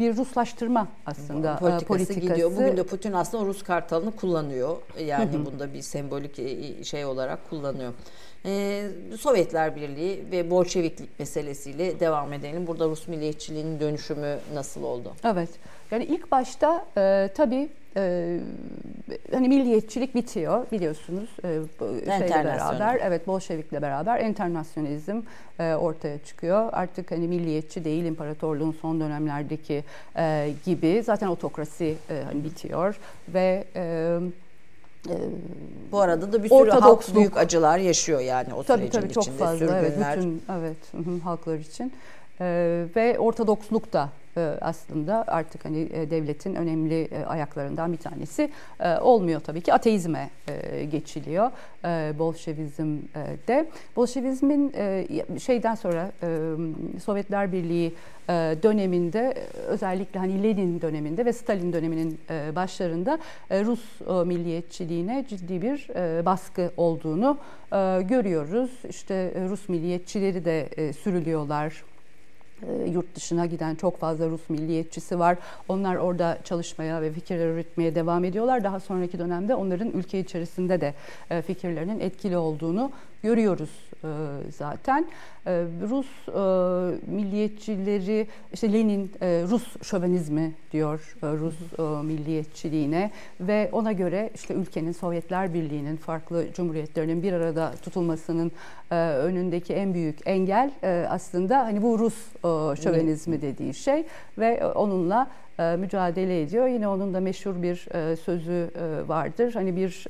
bir Ruslaştırma aslında e, politikası, politikası gidiyor. Bugün de Putin aslında Rus kartalını kullanıyor. Yani bunda bir sembolik e, şey olarak kullanıyor. Ee, Sovyetler Birliği ve Bolşeviklik meselesiyle devam edelim. Burada Rus milliyetçiliğinin dönüşümü nasıl oldu? Evet. Yani ilk başta e, tabii e, hani milliyetçilik bitiyor biliyorsunuz e, şeyle beraber evet Bolşevik'le beraber internasyonalizm e, ortaya çıkıyor. Artık hani milliyetçi değil imparatorluğun son dönemlerdeki e, gibi zaten otokrasi e, hani bitiyor ve e, bu arada da bir sürü halk büyük acılar yaşıyor yani o tabii, sürecin tabii, çok içinde. Fazla, evet, bütün, evet halklar için. Ee, ve Ortodoksluk da aslında artık hani e, devletin önemli e, ayaklarından bir tanesi olmuyor tabii ki ateizme geçiliyor Bolşevizmde. Bolşevizmin şeyden sonra Sovyetler Birliği döneminde özellikle hani Lenin döneminde ve Stalin döneminin başlarında Rus milliyetçiliğine ciddi bir baskı olduğunu görüyoruz. İşte Rus milliyetçileri de sürülüyorlar e, yurt dışına giden çok fazla Rus milliyetçisi var. Onlar orada çalışmaya ve fikirler üretmeye devam ediyorlar. Daha sonraki dönemde onların ülke içerisinde de e, fikirlerinin etkili olduğunu görüyoruz e, zaten. Rus milliyetçileri, işte Lenin Rus şövenizmi diyor Rus milliyetçiliğine ve ona göre işte ülkenin Sovyetler Birliği'nin farklı cumhuriyetlerinin bir arada tutulmasının önündeki en büyük engel aslında hani bu Rus şövenizmi dediği şey ve onunla e, mücadele ediyor. Yine onun da meşhur bir e, sözü e, vardır. Hani bir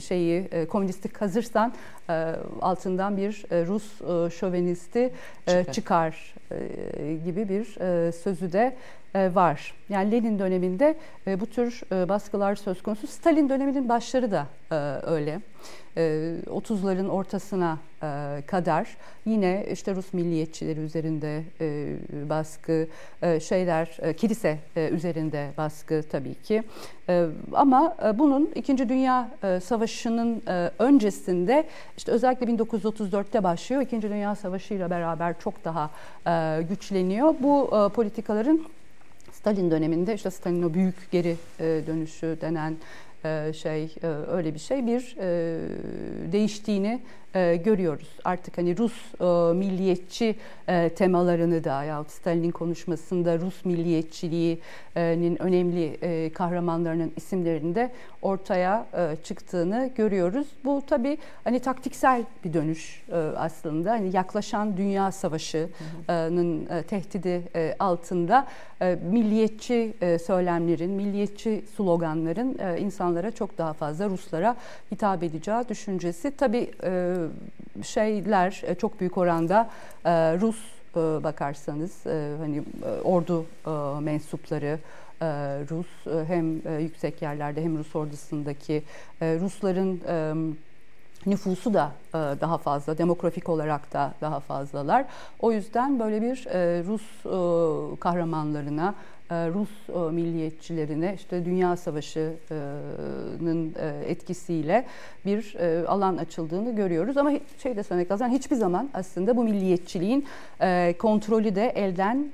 şeyi komünistik kazırsan altından bir Rus şövenisti çıkar, çıkar gibi bir sözü de var. Yani Lenin döneminde bu tür baskılar söz konusu. Stalin döneminin başları da öyle. 30'ların ortasına kadar yine işte Rus milliyetçileri üzerinde baskı, şeyler kilise üzerinde baskı tabii ki. Ama bunun İkinci Dünya Savaşı'nın öncesinde işte özellikle 1934'te başlıyor. İkinci Dünya Savaşı ile beraber çok daha güçleniyor. Bu politikaların Stalin döneminde işte Stalin o büyük geri dönüşü denen e, şey e, öyle bir şey bir e, görüyoruz. Artık hani Rus milliyetçi temalarını da yahut Stalin'in konuşmasında Rus milliyetçiliğinin önemli kahramanlarının isimlerinde de ortaya çıktığını görüyoruz. Bu tabii hani taktiksel bir dönüş aslında. Hani yaklaşan Dünya Savaşı'nın tehdidi altında milliyetçi söylemlerin, milliyetçi sloganların insanlara çok daha fazla Ruslara hitap edeceği düşüncesi. Tabii şeyler çok büyük oranda Rus bakarsanız hani ordu mensupları Rus hem yüksek yerlerde hem Rus ordusundaki Rusların nüfusu da daha fazla, demografik olarak da daha fazlalar. O yüzden böyle bir Rus kahramanlarına, Rus milliyetçilerine işte Dünya Savaşı'nın etkisiyle bir alan açıldığını görüyoruz. Ama şey de söylemek lazım, hiçbir zaman aslında bu milliyetçiliğin kontrolü de elden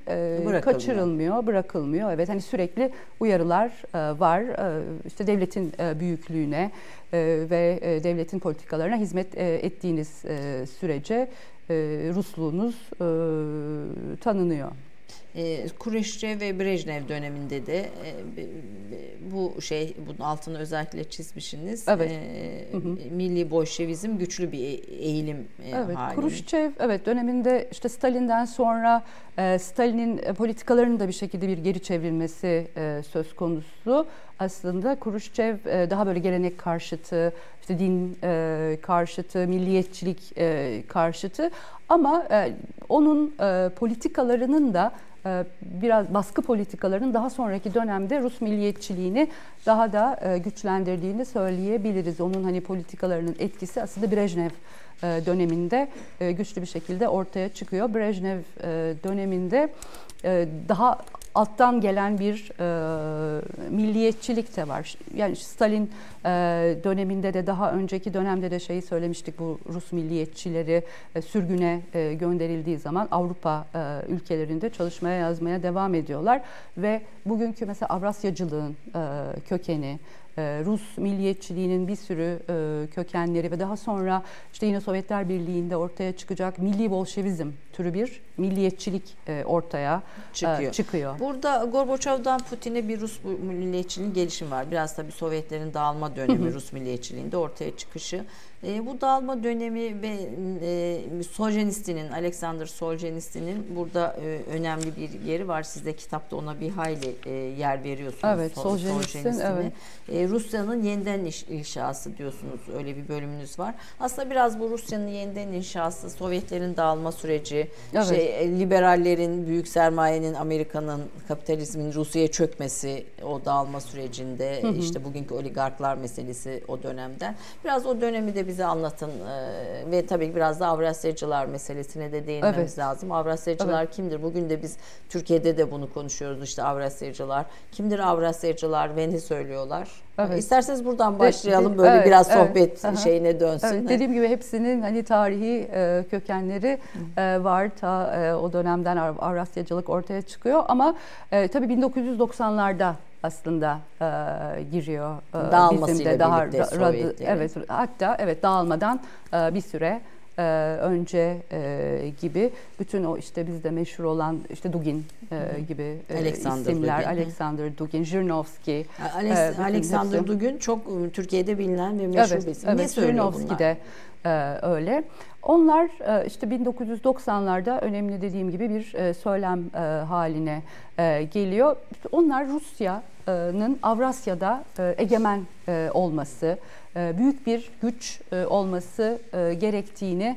kaçırılmıyor, bırakılmıyor. Evet hani sürekli uyarılar var. İşte devletin büyüklüğüne ve devletin politikalarına hizmet ettiğiniz sürece Rusluğunuz tanınıyor e, Kureşçe ve Brejnev döneminde de e, bu şey bunun altını özellikle çizmişsiniz. Evet. E, hı hı. Milli Bolşevizm güçlü bir e, eğilim e, evet, hali. Kuruşçev evet döneminde işte Stalin'den sonra Stalin'in politikalarının da bir şekilde bir geri çevrilmesi e, söz konusu. Aslında Kuruşçev e, daha böyle gelenek karşıtı, işte din e, karşıtı, milliyetçilik e, karşıtı ama e, onun e, politikalarının da e, biraz baskı politikalarının daha sonraki dönemde Rus milliyetçiliğini daha da e, güçlendirdiğini söyleyebiliriz. Onun hani politikalarının etkisi aslında Brejnev e, döneminde güçlü bir şekilde ortaya çıkıyor. Brejnev döneminde daha alttan gelen bir e, milliyetçilik de var. Yani Stalin e, döneminde de daha önceki dönemde de şeyi söylemiştik bu Rus milliyetçileri e, sürgüne e, gönderildiği zaman Avrupa e, ülkelerinde çalışmaya yazmaya devam ediyorlar ve bugünkü mesela Avrasyacılığın e, kökeni e, Rus milliyetçiliğinin bir sürü e, kökenleri ve daha sonra işte yine Sovyetler Birliği'nde ortaya çıkacak milli bolşevizm türü bir milliyetçilik e, ortaya çıkıyor. çıkıyor. Burada Gorbaçov'dan Putin'e bir Rus milliyetçiliğinin gelişimi var. Biraz tabii Sovyetlerin dağılma dönemi Rus milliyetçiliğinde ortaya çıkışı. E, bu dağılma dönemi ve e, Soljenistinin, Alexander Soljenistinin burada e, önemli bir yeri var. Siz de kitapta ona bir hayli e, yer veriyorsunuz. Evet, Soljenist'in evet. E, Rusya'nın yeniden iş, inşası diyorsunuz. Öyle bir bölümünüz var. Aslında biraz bu Rusya'nın yeniden inşası, Sovyetlerin dağılma süreci, evet. şey, e, liberallerin, büyük sermayenin, Amerika'nın, kapitalizmin Rusya'ya çökmesi o dağılma sürecinde, hı hı. işte bugünkü oligarklar meselesi o dönemden. Biraz o dönemi de bize anlatın ee, ve tabii biraz da Avrasyacılar meselesine de değinmemiz evet. lazım. Avrasyacılar evet. kimdir? Bugün de biz Türkiye'de de bunu konuşuyoruz işte Avrasyacılar. Kimdir Avrasyacılar ve ne söylüyorlar? Evet. İsterseniz buradan başlayalım böyle evet, biraz sohbet evet. şeyine dönsün. Evet, dediğim gibi hepsinin hani tarihi e, kökenleri e, var. Ta e, o dönemden Avrasyacılık ortaya çıkıyor ama e, tabii 1990'larda aslında e, giriyor. E, bizim de daha radı, evet hatta evet dağılmadan e, bir süre e, önce e, gibi bütün o işte bizde meşhur olan işte Dugin e, gibi e, Alexander isimler Dugin. Alexander Dugin, Jirinovski. Alex, e, Alexander hepsi. Dugin çok ıı, Türkiye'de bilinen ve meşhur evet, bir isim. Evet, ne söylüyor bunlar? de e, öyle. Onlar e, işte 1990'larda önemli dediğim gibi bir e, söylem e, haline e, geliyor. İşte onlar Rusya Avrupa'nın Avrasya'da e, egemen e, olması, e, büyük bir güç olması gerektiğini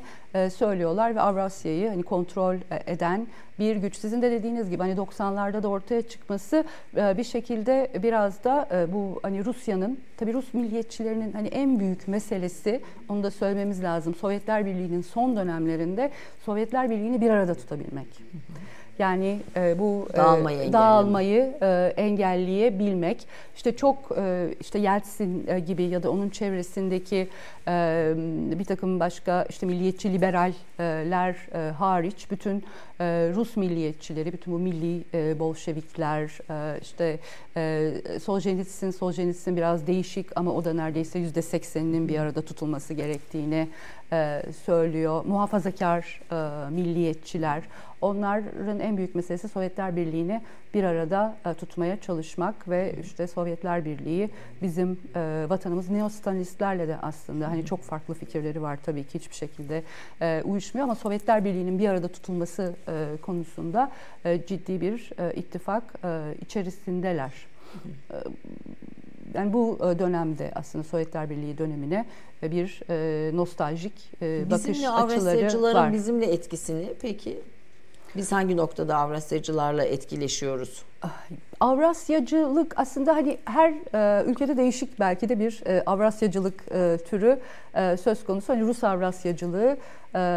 söylüyorlar ve Avrasya'yı hani kontrol eden bir güç. Sizin de dediğiniz gibi hani 90'larda da ortaya çıkması bir şekilde biraz da bu hani Rusya'nın tabii Rus milliyetçilerinin hani en büyük meselesi onu da söylememiz lazım. Sovyetler Birliği'nin son dönemlerinde Sovyetler Birliği'ni bir arada tutabilmek. Hı hı. Yani e, bu dağılmayı, e, dağılmayı e, engelleyebilmek. İşte çok e, işte Yeltsin e, gibi ya da onun çevresindeki e, bir takım başka işte milliyetçi liberaller e, hariç bütün e, Rus milliyetçileri, bütün bu milli e, Bolşevikler, e, işte e, Soljenitsin, Soljenitsin biraz değişik ama o da neredeyse yüzde sekseninin bir arada tutulması gerektiğini e, söylüyor. Muhafazakar e, milliyetçiler, onların en büyük meselesi Sovyetler Birliği'ni bir arada e, tutmaya çalışmak ve işte Sovyetler Birliği bizim e, vatanımız neostanistlerle de aslında hani çok farklı fikirleri var tabii ki hiçbir şekilde e, uyuşmuyor ama Sovyetler Birliği'nin bir arada tutulması e, konusunda e, ciddi bir e, ittifak e, içerisindeler. Yani bu e, dönemde aslında Sovyetler Birliği dönemine bir e, nostaljik e, bakış bizimle açıları var. bizimle etkisini peki Biz hangi noktada Avrasyacılarla etkileşiyoruz? Avrasyacılık aslında hani her e, ülkede değişik belki de bir e, Avrasyacılık e, türü e, söz konusu. Hani Rus Avrasyacılığı e,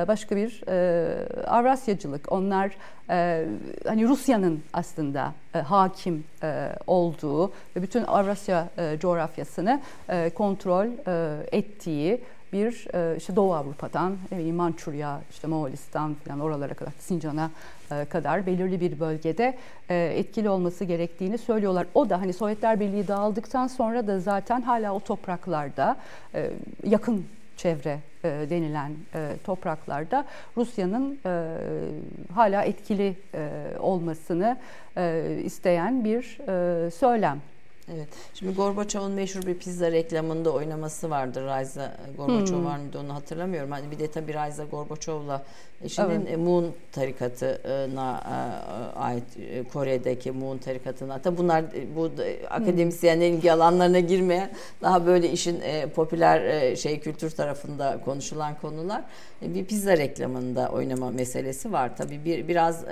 başka bir e, Avrasyacılık. Onlar e, hani Rusya'nın aslında e, hakim e, olduğu ve bütün Avrasya e, coğrafyasını e, kontrol e, ettiği bir e, işte Doğu Avrupa'dan e, Mançurya, işte Moğolistan falan oralara kadar Sincan'a e, kadar belirli bir bölgede etkili olması gerektiğini söylüyorlar. O da hani Sovyetler Birliği dağıldıktan sonra da zaten hala o topraklarda yakın çevre denilen topraklarda Rusya'nın hala etkili olmasını isteyen bir söylem Evet. Şimdi Gorbaçov'un meşhur bir pizza reklamında oynaması vardır. Rayza Gorbaçov hmm. var mıydı onu hatırlamıyorum. Hani bir de tabii Rayza Gorbaçov'la eşinin evet. Moon tarikatına e, ait e, Kore'deki Moon tarikatına. Hatta bunlar e, bu akademisyenlerin ilgi alanlarına girmeyen daha böyle işin popüler şey kültür tarafında konuşulan konular. Bir pizza reklamında oynama meselesi var. Tabii bir biraz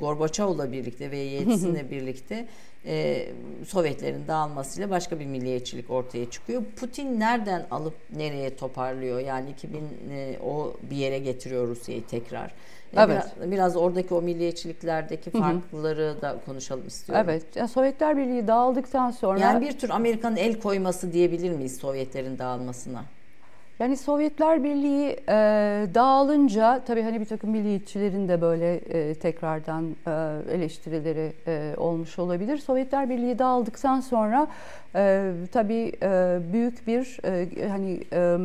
Gorbaçov'la birlikte ve Yeltsin'le birlikte e, Sovyetlerin dağılmasıyla başka bir milliyetçilik ortaya çıkıyor. Putin nereden alıp nereye toparlıyor? Yani 2000 e, o bir yere getiriyor Rusya'yı tekrar. E, evet. Biraz, biraz oradaki o milliyetçiliklerdeki farklıları hı hı. da konuşalım istiyorum. Evet. Yani Sovyetler Birliği dağıldıktan sonra yani bir tür Amerika'nın el koyması diyebilir miyiz Sovyetlerin dağılmasına? Yani Sovyetler Birliği e, dağılınca tabii hani bir takım milliyetçilerin de böyle e, tekrardan e, eleştirileri e, olmuş olabilir. Sovyetler Birliği dağıldıktan sonra e, tabii e, büyük bir e, hani e,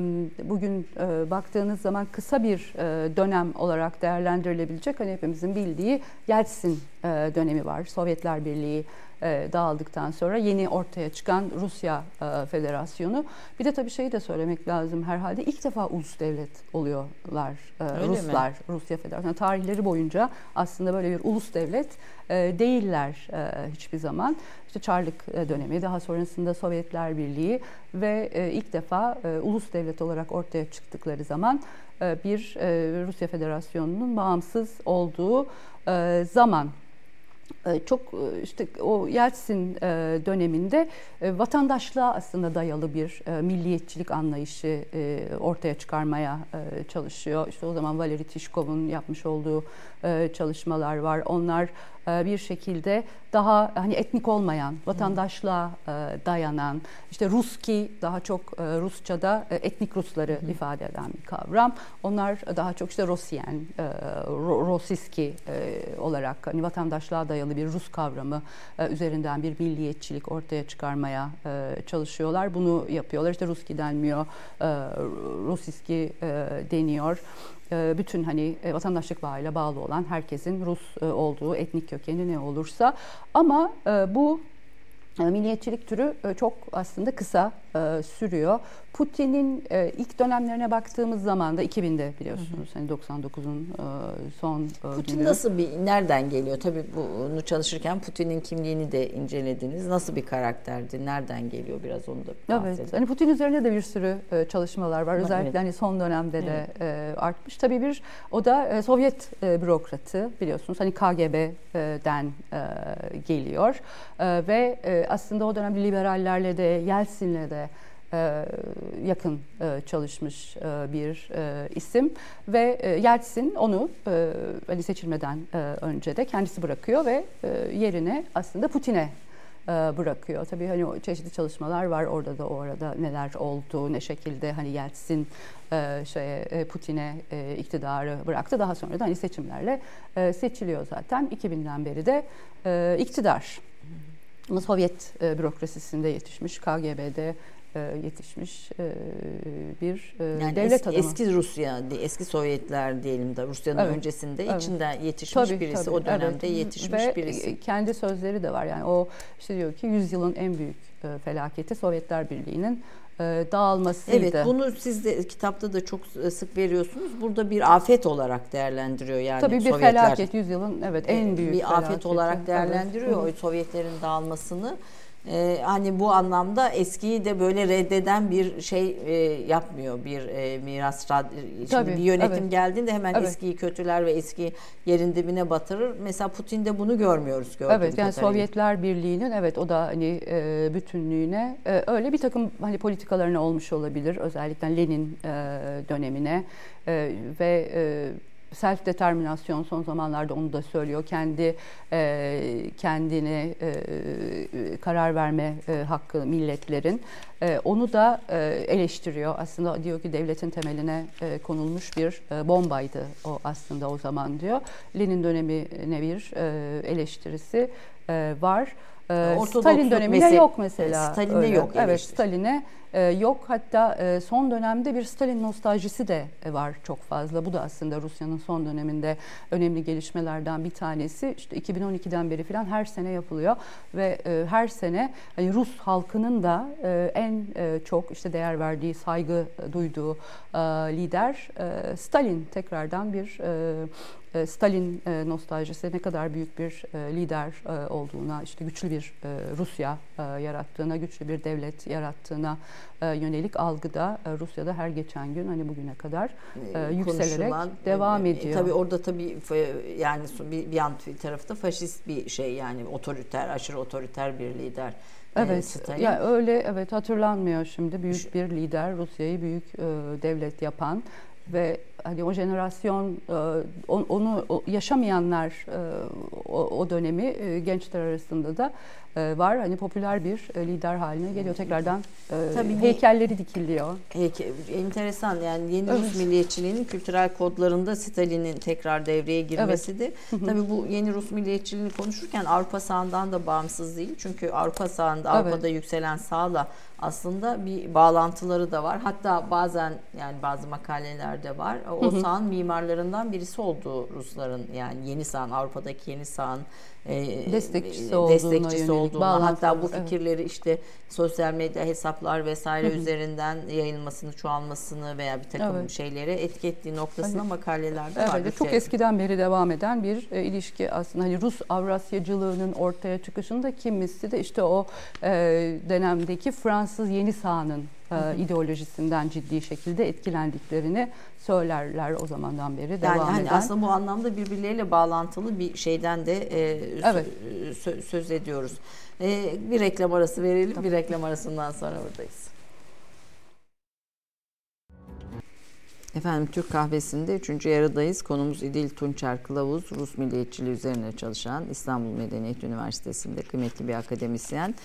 bugün e, baktığınız zaman kısa bir e, dönem olarak değerlendirilebilecek hani hepimizin bildiği Yeltsin e, dönemi var. Sovyetler Birliği dağıldıktan sonra yeni ortaya çıkan Rusya e, Federasyonu. Bir de tabii şeyi de söylemek lazım herhalde ilk defa ulus devlet oluyorlar e, Ruslar, mi? Rusya Federasyonu. Tarihleri boyunca aslında böyle bir ulus devlet değiller hiçbir zaman. İşte Çarlık dönemi, daha sonrasında Sovyetler Birliği ve ilk defa ulus devlet olarak ortaya çıktıkları zaman bir Rusya Federasyonu'nun bağımsız olduğu zaman çok e, işte o Yeltsin e, döneminde e, vatandaşlığa aslında dayalı bir milliyetçilik anlayışı ortaya çıkarmaya çalışıyor. İşte o zaman Valeri Tişkov'un yapmış olduğu çalışmalar var. Onlar bir şekilde daha hani etnik olmayan, vatandaşlığa dayanan, işte Ruski daha çok Rusça'da etnik Rusları Hı. ifade eden bir kavram. Onlar daha çok işte Rosyen, Rosiski olarak hani vatandaşlığa dayalı bir Rus kavramı üzerinden bir milliyetçilik ortaya çıkarmaya çalışıyorlar. Bunu yapıyorlar. İşte Ruski denmiyor, Rosiski deniyor. Ee, bütün hani e, vatandaşlık bağıyla bağlı olan herkesin Rus e, olduğu etnik kökeni ne olursa. Ama e, bu milliyetçilik türü çok aslında kısa sürüyor. Putin'in e, ilk dönemlerine baktığımız zaman da 2000'de biliyorsunuz hani 99'un e, son e, Putin günü. nasıl bir nereden geliyor? Tabii bunu çalışırken Putin'in kimliğini de incelediniz. Nasıl bir karakterdi? Nereden geliyor biraz onu da bahsedelim. Evet. Hani Putin üzerine de bir sürü e, çalışmalar var. Özellikle evet. hani son dönemde evet. de e, artmış. Tabii bir o da e, Sovyet e, bürokratı biliyorsunuz. Hani KGB'den e, geliyor. E, ve e, aslında o dönem liberallerle de Yeltsin'le de e, yakın e, çalışmış e, bir isim ve Yeltsin onu hani seçilmeden önce de kendisi bırakıyor ve yerine aslında Putin'e bırakıyor. Tabii hani çeşitli çalışmalar var orada da o arada neler oldu, ne şekilde hani Yeltsin şeye Putin'e iktidarı bıraktı. Daha sonra da hani seçimlerle seçiliyor zaten. 2000'den beri de iktidar. Sovyet bürokrasisinde yetişmiş, KGB'de e, yetişmiş e, bir e, yani devlet eski, adamı. Eski Rusya, eski Sovyetler diyelim de Rusya'nın evet, öncesinde evet. içinden yetişmiş tabii, birisi, tabii, o dönemde evet. yetişmiş Ve birisi. kendi sözleri de var yani o işte diyor ki yüzyılın en büyük felaketi Sovyetler Birliği'nin dağılmasıydı. Evet bunu siz de kitapta da çok sık veriyorsunuz. Burada bir afet olarak değerlendiriyor yani Tabii bir Sovyetler. felaket yüzyılın evet en büyük bir afet felaketi. olarak değerlendiriyor evet. o Sovyetlerin dağılmasını e, hani bu anlamda eskiyi de böyle reddeden bir şey e, yapmıyor. Bir e, miras Şimdi Tabii, bir yönetim evet. geldiğinde hemen evet. eskiyi kötüler ve eski yerin dibine batırır. Mesela Putin'de bunu görmüyoruz Evet yani kadarıyla. Sovyetler Birliği'nin evet o da hani e, bütünlüğüne e, öyle bir takım hani politikalarına olmuş olabilir. Özellikle Lenin e, dönemine e, ve e, self determinasyon son zamanlarda onu da söylüyor. Kendi e, kendini e, karar verme e, hakkı milletlerin. E, onu da e, eleştiriyor. Aslında diyor ki devletin temeline e, konulmuş bir e, bombaydı o aslında o zaman diyor. Lenin dönemine bir e, eleştirisi e, var. E, Stalin döneminde yok mesela. Stalin'de öyle. yok. Evet, Stalin'e yok. Hatta e, son dönemde bir Stalin nostaljisi de e, var çok fazla. Bu da aslında Rusya'nın son döneminde önemli gelişmelerden bir tanesi. İşte 2012'den beri falan her sene yapılıyor ve her sene hani Rus halkının da en çok işte değer verdiği, saygı duyduğu lider Stalin tekrardan bir Stalin nostaljisi ne kadar büyük bir lider olduğuna, işte güçlü bir Rusya yarattığına, güçlü bir devlet yarattığına e, yönelik algıda e, Rusya'da her geçen gün hani bugüne kadar e, yükselerek devam ediyor. tabii orada tabii yani bir, yan tarafta faşist bir şey yani otoriter, aşırı otoriter bir lider. Evet, Stalin. yani öyle evet hatırlanmıyor şimdi büyük bir lider Rusya'yı büyük e, devlet yapan ve hani o jenerasyon onu yaşamayanlar o, o dönemi gençler arasında da e, var. Hani popüler bir e, lider haline geliyor. Tekrardan e, Tabii heykelleri dikiliyor. Heyke, enteresan yani yeni evet. Rus milliyetçiliğinin kültürel kodlarında Stalin'in tekrar devreye girmesidir. Evet. Tabii bu yeni Rus milliyetçiliğini konuşurken Avrupa sağından da bağımsız değil. Çünkü Avrupa sağında, evet. Avrupa'da yükselen sağla aslında bir bağlantıları da var. Hatta bazen yani bazı makalelerde var. O sağın mimarlarından birisi olduğu Rusların yani yeni sağın Avrupa'daki yeni sağın e, destekçisi, olduğuna destekçisi olduğuna hatta bu fikirleri evet. işte sosyal medya hesaplar vesaire üzerinden yayılmasını, çoğalmasını veya bir takım evet. şeylere etki ettiği noktasına hani, makalelerde evet, var. Evet, çok şey. eskiden beri devam eden bir e, ilişki aslında. Hani Rus Avrasyacılığının ortaya çıkışında kimisi de işte o e, dönemdeki Fransız yeni sahanın e, ideolojisinden ciddi şekilde etkilendiklerini söylerler o zamandan beri devam yani hani eden. Aslında bu anlamda birbirleriyle bağlantılı bir şeyden de e, evet. sö- söz ediyoruz. E, bir reklam arası verelim. Tamam. Bir reklam arasından sonra buradayız. Efendim Türk kahvesinde 3. yarıdayız. Konumuz İdil Tunçer Kılavuz, Rus milliyetçiliği üzerine çalışan İstanbul Medeniyet Üniversitesi'nde kıymetli bir akademisyen.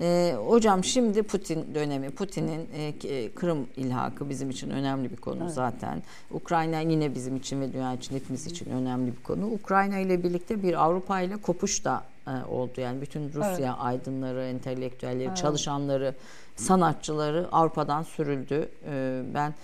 Ee, hocam şimdi Putin dönemi, Putin'in e, e, Kırım ilhakı bizim için önemli bir konu evet. zaten. Ukrayna yine bizim için ve dünya için hepimiz için önemli bir konu. Ukrayna ile birlikte bir Avrupa ile kopuş da e, oldu. Yani bütün Rusya evet. aydınları, entelektüelleri, evet. çalışanları, sanatçıları Avrupa'dan sürüldü. E, ben e,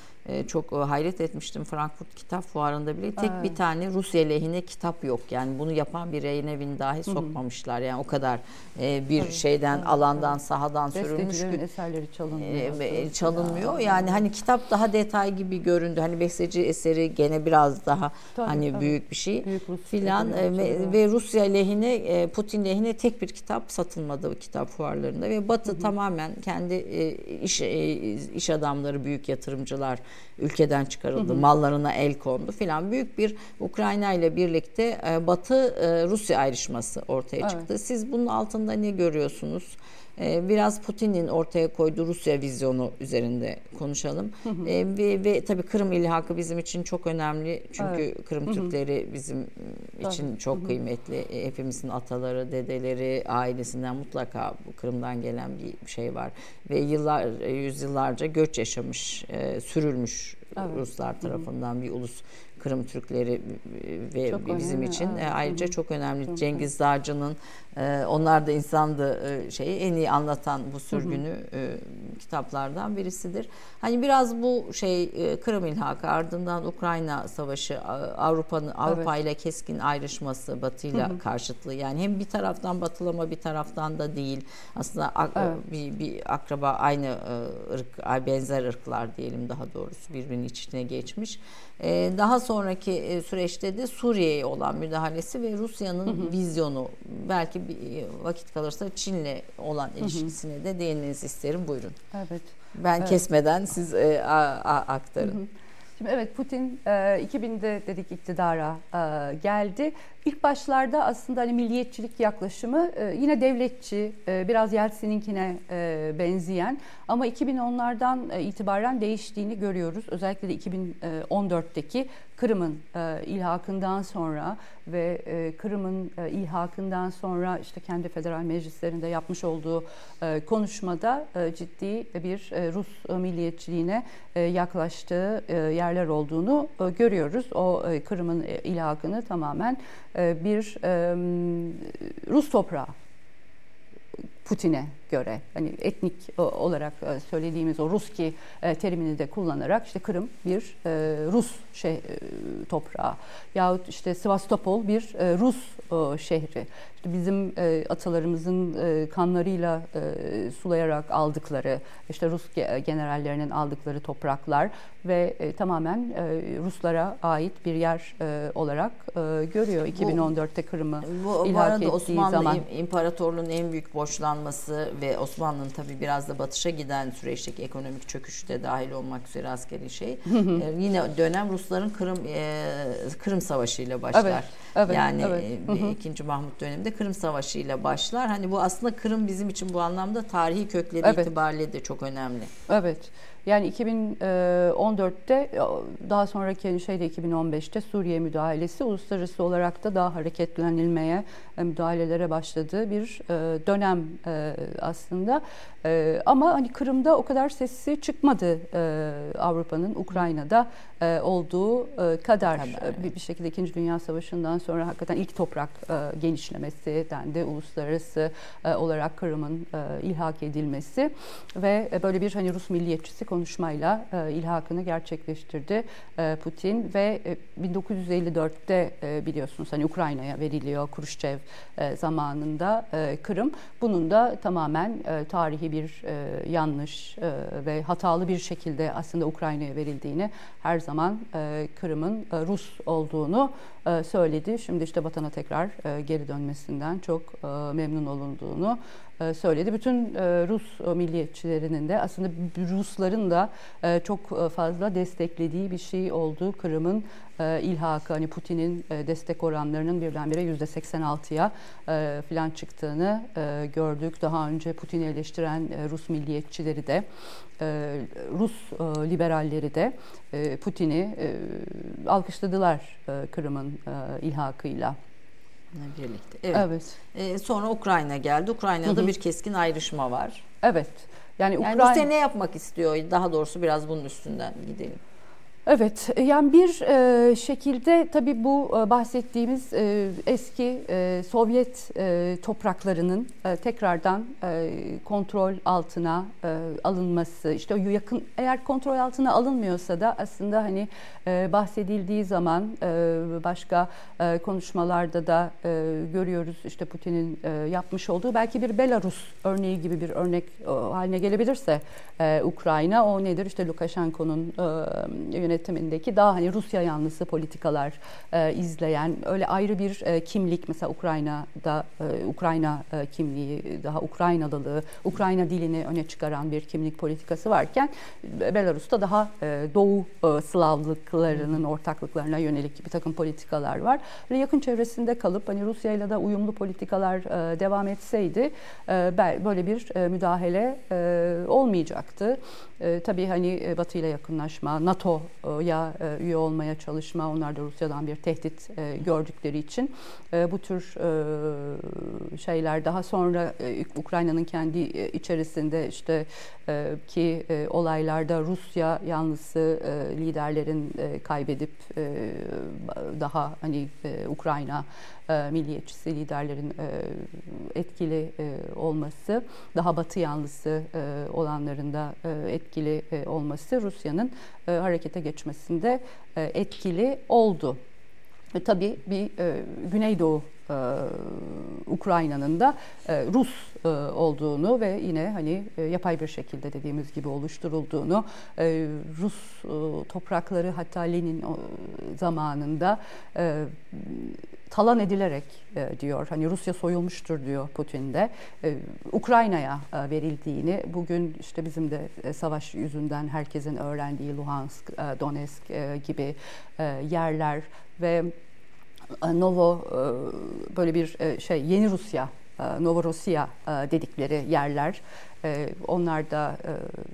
çok e, hayret etmiştim Frankfurt Kitap Fuarı'nda bile tek evet. bir tane Rusya lehine kitap yok. Yani bunu yapan bir yayın evini dahi sokmamışlar. Yani o kadar e, bir evet, şeyden evet, alandan evet. sahadan sürülmüş ki eserleri çalınmıyor. E, çalınmıyor. Ya. Yani hani kitap daha detay gibi göründü. Hani besteci eseri gene biraz daha tabii, hani tabii. büyük bir şey filan e, ve, ve Rusya lehine e, Putin lehine tek bir kitap satılmadı bu kitap fuarlarında ve Batı Hı-hı. tamamen kendi e, iş e, iş adamları büyük yatırımcılar ülkeden çıkarıldı, hı hı. mallarına el kondu filan. Büyük bir Ukrayna ile birlikte e, Batı e, Rusya ayrışması ortaya evet. çıktı. Siz bunun altında ne görüyorsunuz? E, biraz Putin'in ortaya koyduğu Rusya vizyonu üzerinde konuşalım. Hı hı. Ve, ve tabii Kırım ilhakı bizim için çok önemli. Çünkü evet. Kırım hı hı. Türkleri bizim için çok hı hı. kıymetli. Hepimizin ataları, dedeleri, ailesinden mutlaka Kırım'dan gelen bir şey var. Ve yıllar, yüzyıllarca göç yaşamış, sürülmüş evet. Ruslar tarafından hı hı. bir ulus Kırım Türkleri ve çok bizim önemli, için evet. ayrıca çok önemli. Çok Cengiz Dağcı'nın e, onlar da insandı e, şeyi en iyi anlatan bu sürgünü e, kitaplardan birisidir. Hani biraz bu şey e, Kırım ilhakı ardından Ukrayna savaşı Avrupa'nın Avrupa ile keskin ayrışması Batı ile karşıtlığı yani hem bir taraftan batılama bir taraftan da değil. Aslında ak- evet. bir, bir akraba aynı ırk benzer ırklar diyelim daha doğrusu birbirinin içine geçmiş. Daha sonra sonraki süreçte de Suriye'ye olan müdahalesi ve Rusya'nın vizyonu belki vakit kalırsa Çin'le olan ilişkisine de değinmenizi isterim. Buyurun. Evet. Ben evet. kesmeden siz e, a, a, aktarın. Hı hı. Şimdi evet Putin 2000'de dedik iktidara geldi. İlk başlarda aslında hani milliyetçilik yaklaşımı yine devletçi, biraz Yeltsin'inkine benzeyen ama 2010'lardan itibaren değiştiğini görüyoruz. Özellikle de 2014'teki Kırım'ın ilhakından sonra ve Kırım'ın ilhakından sonra işte kendi federal meclislerinde yapmış olduğu konuşmada ciddi bir Rus milliyetçiliğine yaklaştığı yerler olduğunu görüyoruz. O Kırım'ın ilhakını tamamen bir Rus toprağı Putin'e göre hani etnik olarak e, söylediğimiz o Ruski e, terimini de kullanarak işte Kırım bir e, Rus şey toprağı yahut işte Sivastopol bir Rus şehri. İşte bizim atalarımızın kanlarıyla sulayarak aldıkları işte Rus generallerinin aldıkları topraklar ve tamamen Ruslara ait bir yer olarak görüyor 2014'te Kırım'ı bu, bu arada Osmanlı zaman. İmparatorluğu'nun en büyük borçlanması ve Osmanlı'nın tabii biraz da batışa giden süreçteki ekonomik çöküşte dahil olmak üzere askeri şey. ee, yine dönem Rusların Kırım e, Kırım Savaşı ile başlar. Evet, evet, yani evet. E, ikinci Mahmut döneminde Kırım Savaşı ile başlar. Hani bu aslında Kırım bizim için bu anlamda tarihi kökleri evet. itibariyle de çok önemli. Evet. Yani 2014'te e, daha sonraki şeyde 2015'te Suriye müdahalesi uluslararası olarak da daha hareketlenilmeye e, müdahalelere başladığı bir e, dönem aslında. Ama hani Kırım'da o kadar sesi çıkmadı Avrupa'nın Ukrayna'da olduğu kadar bir şekilde 2. Dünya Savaşı'ndan sonra hakikaten ilk toprak genişlemesi dendi uluslararası olarak Kırım'ın ilhak edilmesi ve böyle bir hani Rus milliyetçisi konuşmayla e, ilhakını gerçekleştirdi e, Putin ve e, 1954'te e, biliyorsunuz hani Ukrayna'ya veriliyor e, zamanında e, Kırım. Bunun da tamamen e, tarihi bir e, yanlış e, ve hatalı bir şekilde aslında Ukrayna'ya verildiğini her zaman e, Kırım'ın e, Rus olduğunu e, söyledi. Şimdi işte vatana tekrar e, geri dönmesinden çok e, memnun olunduğunu e, söyledi. Bütün e, Rus milliyetçilerinin de aslında Rusların da e, çok fazla desteklediği bir şey oldu. Kırım'ın ilhakı hani Putin'in destek oranlarının birdenbire yüzde 86'ya falan çıktığını gördük. Daha önce Putin'i eleştiren Rus milliyetçileri de Rus liberalleri de Putin'i alkışladılar Kırım'ın ilhakıyla birlikte. Evet. evet. Ee, sonra Ukrayna geldi. Ukrayna'da Hı-hı. bir keskin ayrışma var. Evet. Yani, yani Ukrayna Rusya ne yapmak istiyor? Daha doğrusu biraz bunun üstünden gidelim. Evet, yani bir e, şekilde tabii bu e, bahsettiğimiz e, eski e, Sovyet e, topraklarının e, tekrardan e, kontrol altına e, alınması, işte yakın eğer kontrol altına alınmıyorsa da aslında hani e, bahsedildiği zaman e, başka e, konuşmalarda da e, görüyoruz işte Putin'in e, yapmış olduğu. Belki bir Belarus örneği gibi bir örnek e, haline gelebilirse e, Ukrayna. O nedir? İşte Lukashenko'nun e, yönetimindeki daha hani Rusya yanlısı politikalar e, izleyen öyle ayrı bir e, kimlik mesela Ukrayna'da e, Ukrayna e, kimliği daha Ukraynalılığı Ukrayna dilini öne çıkaran bir kimlik politikası varken Belarus'ta daha e, Doğu e, Slavlıklarının ortaklıklarına yönelik bir takım politikalar var. Ve yakın çevresinde kalıp hani Rusya ile de uyumlu politikalar e, devam etseydi e, böyle bir e, müdahale e, olmayacaktı. E, tabii hani e, Batı ile yakınlaşma, NATO'ya e, üye olmaya çalışma, onlar da Rusya'dan bir tehdit e, gördükleri için. E, bu tür şeyler daha sonra Ukrayna'nın kendi içerisinde işte ki olaylarda Rusya yanlısı e, liderlerin kaybedip daha hani Ukrayna milliyetçisi liderlerin e, etkili e, olması, daha batı yanlısı e, olanların da e, etkili e, olması Rusya'nın e, harekete geçmesinde e, etkili oldu. E, tabii bir e, Güneydoğu e, Ukrayna'nın da e, Rus e, olduğunu ve yine hani e, yapay bir şekilde dediğimiz gibi oluşturulduğunu e, Rus e, toprakları hatta Lenin zamanında e, talan edilerek e, diyor. Hani Rusya soyulmuştur diyor Putin de. E, Ukrayna'ya e, verildiğini bugün işte bizim de savaş yüzünden herkesin öğrendiği Luhansk, Donetsk gibi yerler ve Novo böyle bir şey yeni Rusya Novorossiya dedikleri yerler. Onlar da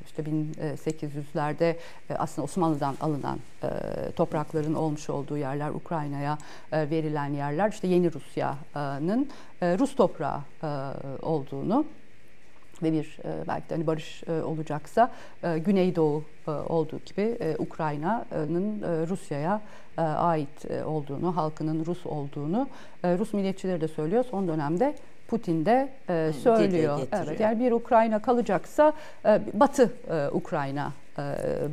işte 1800'lerde aslında Osmanlı'dan alınan toprakların olmuş olduğu yerler, Ukrayna'ya verilen yerler. İşte yeni Rusya'nın Rus toprağı olduğunu ve bir belki de hani barış olacaksa Güneydoğu olduğu gibi Ukrayna'nın Rusya'ya ait olduğunu, halkının Rus olduğunu Rus milliyetçileri de söylüyor. Son dönemde Putin de e, söylüyor. Evet, yani bir Ukrayna kalacaksa e, Batı e, Ukrayna e,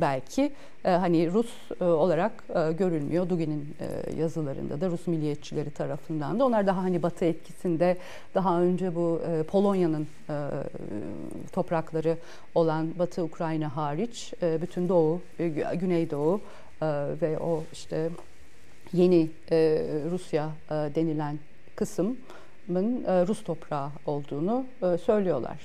belki e, hani Rus e, olarak görülmüyor. Dugin'in yazılarında da Rus milliyetçileri tarafından da onlar daha hani Batı etkisinde daha önce bu Polonya'nın toprakları olan Batı Ukrayna hariç bütün Doğu, Güneydoğu ve o işte yeni Rusya denilen kısım e, Rus toprağı olduğunu e, söylüyorlar.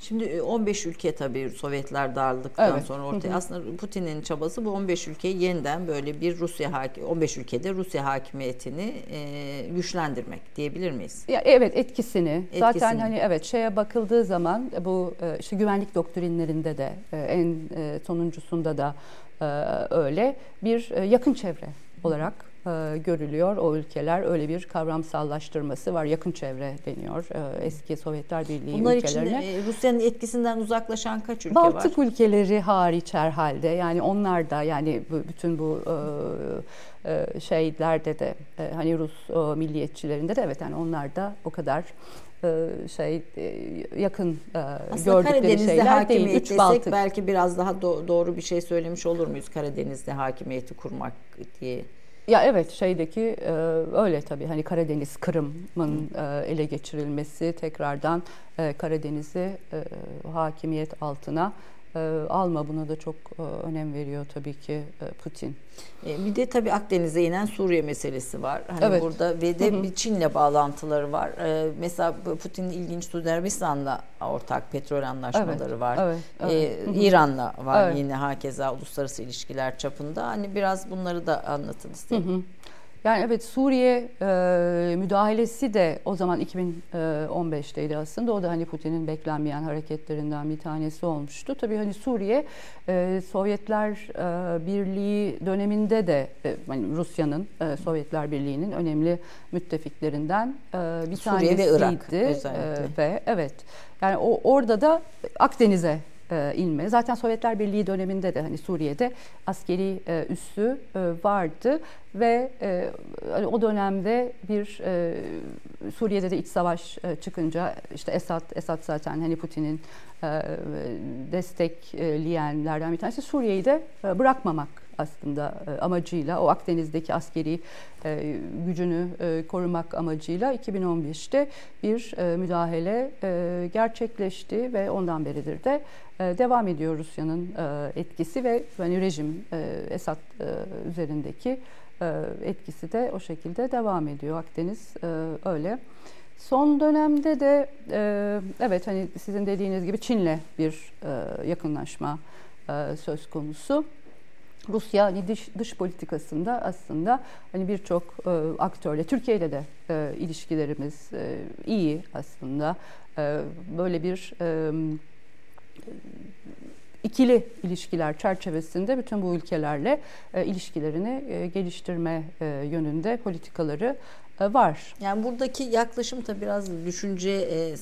Şimdi 15 e, ülke tabii Sovyetler dağıldıktan evet. sonra ortaya. Aslında Putin'in çabası bu 15 ülkeyi yeniden böyle bir Rusya 15 ülkede Rusya hakimiyetini e, güçlendirmek diyebilir miyiz? Ya evet etkisini. etkisini. Zaten hani evet şeye bakıldığı zaman bu işte güvenlik doktrinlerinde de en sonuncusunda da öyle bir yakın çevre olarak e, görülüyor. O ülkeler öyle bir kavramsallaştırması var. Yakın çevre deniyor e, eski Sovyetler Birliği Bunlar ülkelerine. Bunlar için Rusya'nın etkisinden uzaklaşan kaç ülke Baltık var? Baltık ülkeleri hariç herhalde. Yani onlar da yani bütün bu e, e, şeylerde de e, hani Rus e, milliyetçilerinde de evet yani onlar da o kadar e, şey e, yakın e, Aslında gördükleri Karadeniz'de şeyler değil. Üç Baltık. belki biraz daha do- doğru bir şey söylemiş olur muyuz Karadeniz'de hakimiyeti kurmak diye? Ya evet şeydeki e, öyle tabii. Hani Karadeniz Kırım'ın e, ele geçirilmesi tekrardan e, Karadeniz'i e, hakimiyet altına alma buna da çok e, önem veriyor tabii ki e, Putin. E, bir de tabii Akdeniz'e inen Suriye meselesi var. Hani evet. burada ve de bir Çin'le bağlantıları var. Mesela Putin'in ilginç Suudi Arabistan'la ortak petrol anlaşmaları evet. var. Evet. evet. E, İran'la var evet. yine hakeza uluslararası ilişkiler çapında. Hani biraz bunları da anlatın istedim. Hı-hı. Yani evet Suriye e, müdahalesi de o zaman 2015'teydi aslında. O da hani Putin'in beklenmeyen hareketlerinden bir tanesi olmuştu. Tabii hani Suriye e, Sovyetler e, Birliği döneminde de e, hani Rusya'nın e, Sovyetler Birliği'nin önemli müttefiklerinden e, bir Suriye tanesiydi. Ve Irak özellikle. E, ve evet yani o orada da Akdeniz'e e, inme. Zaten Sovyetler Birliği döneminde de hani Suriye'de askeri e, üssü e, vardı ve e, hani o dönemde bir e, Suriye'de de iç savaş e, çıkınca işte Esad Esad zaten hani Putin'in e, destekleyenlerden bir tanesi Suriye'yi de e, bırakmamak aslında e, amacıyla o Akdeniz'deki askeri e, gücünü e, korumak amacıyla 2015'te bir müdahale gerçekleşti ve ondan beridir de devam ediyor Rusya'nın etkisi ve hani rejim Esad üzerindeki etkisi de o şekilde devam ediyor Akdeniz öyle. Son dönemde de evet hani sizin dediğiniz gibi Çin'le bir yakınlaşma söz konusu. Rusya hani dış, dış politikasında aslında hani birçok e, aktörle Türkiye de e, ilişkilerimiz e, iyi aslında e, böyle bir e, ikili ilişkiler çerçevesinde bütün bu ülkelerle e, ilişkilerini e, geliştirme e, yönünde politikaları var. Yani buradaki yaklaşım da biraz düşünce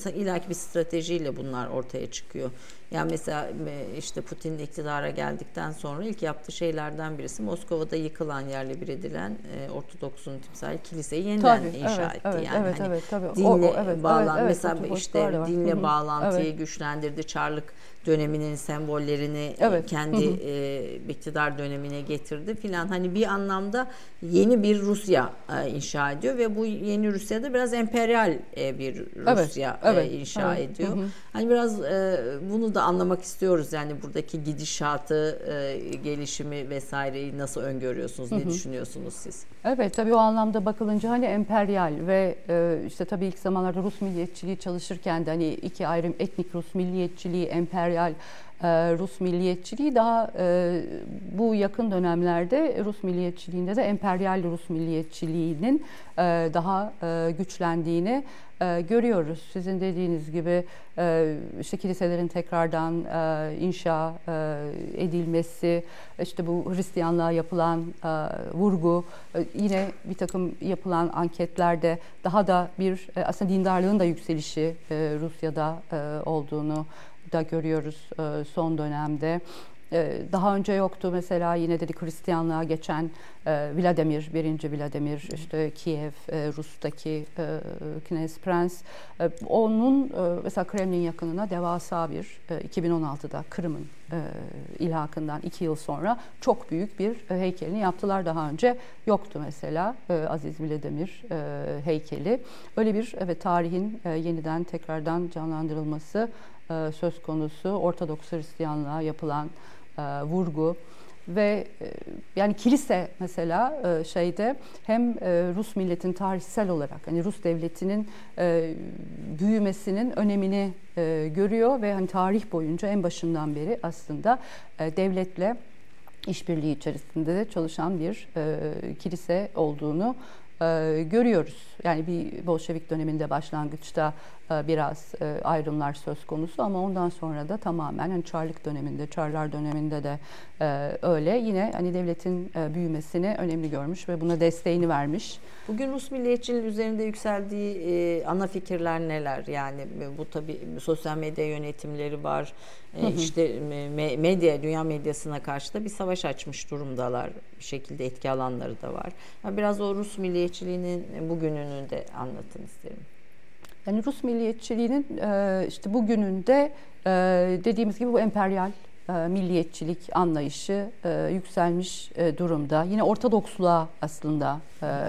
e, ilaki bir stratejiyle bunlar ortaya çıkıyor. Yani mesela e, işte Putin iktidara geldikten sonra ilk yaptığı şeylerden birisi Moskova'da yıkılan yerle bir edilen e, Ortodoks'un timsali kiliseyi yeniden tabii, inşa evet, etti. Evet, yani evet, hani evet, tabii. dinle o, o, evet, bağlan evet, mesela evet, işte dinle bağlantıyı evet. güçlendirdi. Çarlık döneminin sembollerini evet. kendi e, iktidar dönemine getirdi filan. Hani bir anlamda yeni bir Rusya e, inşa ediyor ve bu yeni Rusya'da biraz emperyal e, bir Rusya evet, evet, e, inşa evet. ediyor. Hı hı. Hani biraz e, bunu da anlamak istiyoruz. Yani buradaki gidişatı, e, gelişimi vesaireyi nasıl öngörüyorsunuz, ne düşünüyorsunuz siz? Evet tabii o anlamda bakılınca hani emperyal ve e, işte tabii ilk zamanlarda Rus milliyetçiliği çalışırken de hani iki ayrım etnik Rus milliyetçiliği, emperyal e, Rus milliyetçiliği daha e, bu yakın dönemlerde Rus milliyetçiliğinde de emperyal Rus milliyetçiliğinin e, daha güçlendiğini görüyoruz. Sizin dediğiniz gibi işte kiliselerin tekrardan inşa edilmesi, işte bu Hristiyanlığa yapılan vurgu, yine bir takım yapılan anketlerde daha da bir aslında dindarlığın da yükselişi Rusya'da olduğunu da görüyoruz e, son dönemde. E, daha önce yoktu mesela yine dedik Hristiyanlığa geçen e, Vladimir, birinci Vladimir, işte Kiev, Rus'taki Knez Prens. Onun mesela Kremlin yakınına devasa bir 2016'da Kırım'ın ilhakından iki yıl sonra çok büyük bir heykelini yaptılar. Daha önce yoktu mesela Aziz Vladimir heykeli. Öyle bir evet tarihin yeniden tekrardan canlandırılması e, söz konusu Ortodoks Hristiyanlığa yapılan e, vurgu ve e, yani kilise mesela şeyde hem Rus milletin tarihsel olarak hani Rus devletinin büyümesinin önemini görüyor ve hani tarih boyunca en başından beri aslında devletle işbirliği içerisinde de çalışan bir kilise olduğunu görüyoruz. Yani bir Bolşevik döneminde başlangıçta e, biraz e, ayrımlar söz konusu ama ondan sonra da tamamen hani Çarlık döneminde, Çarlar döneminde de e, öyle. Yine hani devletin büyümesini önemli görmüş ve buna desteğini vermiş. Bugün Rus milliyetçiliğin üzerinde yükseldiği ana fikirler neler? Yani bu tabii sosyal medya yönetimleri var. Hı hı. İşte medya, dünya medyasına karşı da bir savaş açmış durumdalar. Bir şekilde etki alanları da var. Biraz o Rus milliyetçiliğinin bugününü de anlatın isterim. Yani Rus milliyetçiliğinin e, işte bugününde e, dediğimiz gibi bu emperyal e, milliyetçilik anlayışı yükselmiş durumda. Yine Ortodoksluğa aslında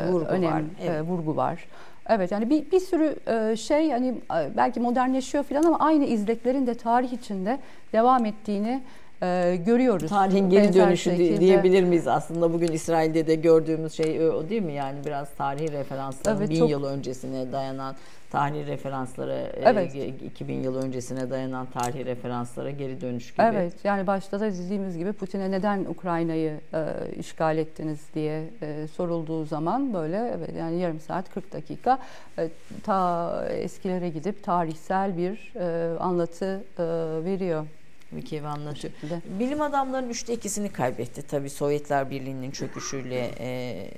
vurgu önem, var. Evet. vurgu var. Evet yani bir, bir sürü şey hani belki modernleşiyor falan ama aynı izleklerin de tarih içinde devam ettiğini e, görüyoruz. Tarihin geri dönüşü şekilde. diyebilir miyiz aslında bugün İsrail'de de gördüğümüz şey o değil mi? Yani biraz tarihi referansların evet, bin çok... yıl öncesine dayanan tarihi referanslara, e, evet. 2000 yıl öncesine dayanan tarihi referanslara geri dönüş gibi. Evet, yani başta da dediğimiz gibi Putin'e neden Ukrayna'yı e, işgal ettiniz diye e, sorulduğu zaman böyle evet yani yarım saat 40 dakika e, ta eskilere gidip tarihsel bir e, anlatı e, veriyor. Mikiev anlatıyor. Bilim adamlarının üçte ikisini kaybetti tabii Sovyetler Birliği'nin çöküşüyle e,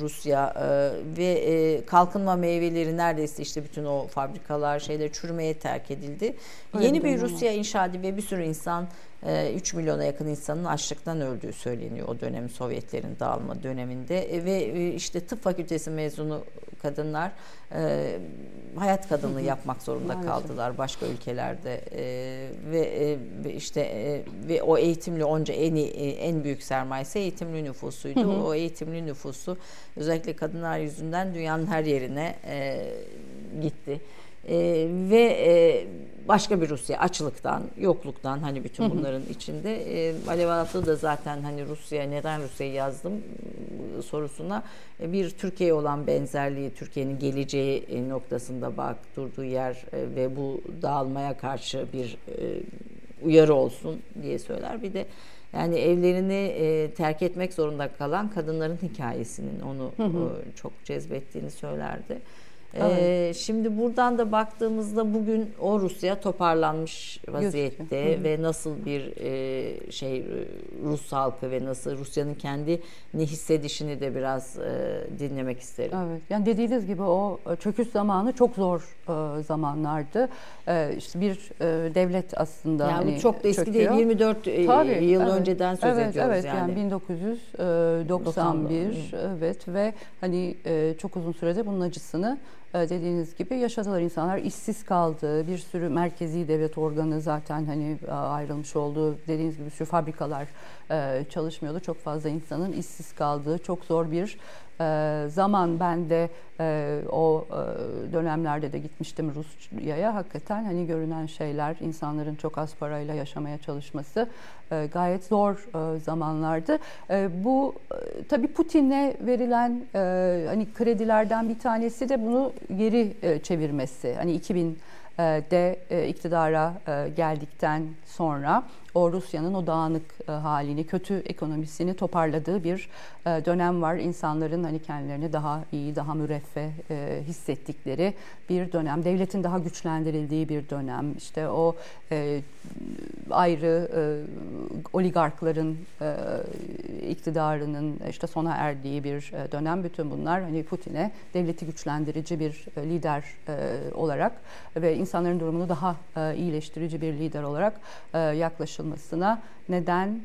Rusya e, ve e, kalkınma meyveleri neredeyse işte bütün o fabrikalar şeyler çürümeye terk edildi. Öyle Yeni bir Rusya inşa edildi ve bir sürü insan 3 e, milyona yakın insanın açlıktan öldüğü söyleniyor o dönem Sovyetlerin dağılma döneminde e, ve e, işte tıp fakültesi mezunu kadınlar hayat kadınlığı yapmak zorunda Maalesef. kaldılar başka ülkelerde ve, işte ve o eğitimli onca en en büyük sermayesi eğitimli nüfusuydu. Hı hı. O eğitimli nüfusu özellikle kadınlar yüzünden dünyanın her yerine gitti. E, ve e, başka bir Rusya açlıktan, yokluktan hani bütün bunların içinde e, Alev Alatlı da zaten hani Rusya neden Rusya'yı yazdım sorusuna e, bir Türkiye olan benzerliği, Türkiye'nin geleceği e, noktasında bak durduğu yer e, ve bu dağılmaya karşı bir uyarı olsun diye söyler. Bir de yani evlerini e, terk etmek zorunda kalan kadınların hikayesinin onu hı hı. E, çok cezbettiğini söylerdi. Evet. Ee, şimdi buradan da baktığımızda bugün o Rusya toparlanmış vaziyette Hı. ve nasıl bir e, şey Rus halkı ve nasıl Rusya'nın kendi ne hissedişini de biraz e, dinlemek isterim. Evet. Yani dediğiniz gibi o e, çöküş zamanı çok zor e, zamanlardı. E, işte bir e, devlet aslında yani hani çok da eski çöküyor. değil 24 e, Tabii, yıl evet. önceden söz evet, ediyoruz evet, yani. yani 1991 e, evet ve hani e, çok uzun sürede bunun acısını dediğiniz gibi yaşadılar insanlar işsiz kaldı. Bir sürü merkezi devlet organı zaten hani ayrılmış oldu. Dediğiniz gibi bir sürü fabrikalar çalışmıyordu. Çok fazla insanın işsiz kaldığı çok zor bir e, zaman ben de e, o e, dönemlerde de gitmiştim Rusya'ya. Hakikaten hani görünen şeyler, insanların çok az parayla yaşamaya çalışması e, gayet zor zamanlardı. Bu e, tabii Putin'e verilen hani kredilerden bir tanesi de bunu geri çevirmesi. Hani 2000 e, de iktidara geldikten sonra o Rusya'nın o dağınık halini, kötü ekonomisini toparladığı bir dönem var. İnsanların hani kendilerini daha iyi, daha müreffeh hissettikleri bir dönem. Devletin daha güçlendirildiği bir dönem. İşte o ayrı oligarkların iktidarının işte sona erdiği bir dönem. Bütün bunlar hani Putin'e devleti güçlendirici bir lider olarak ve insanların durumunu daha iyileştirici bir lider olarak e, yaklaşılmasına neden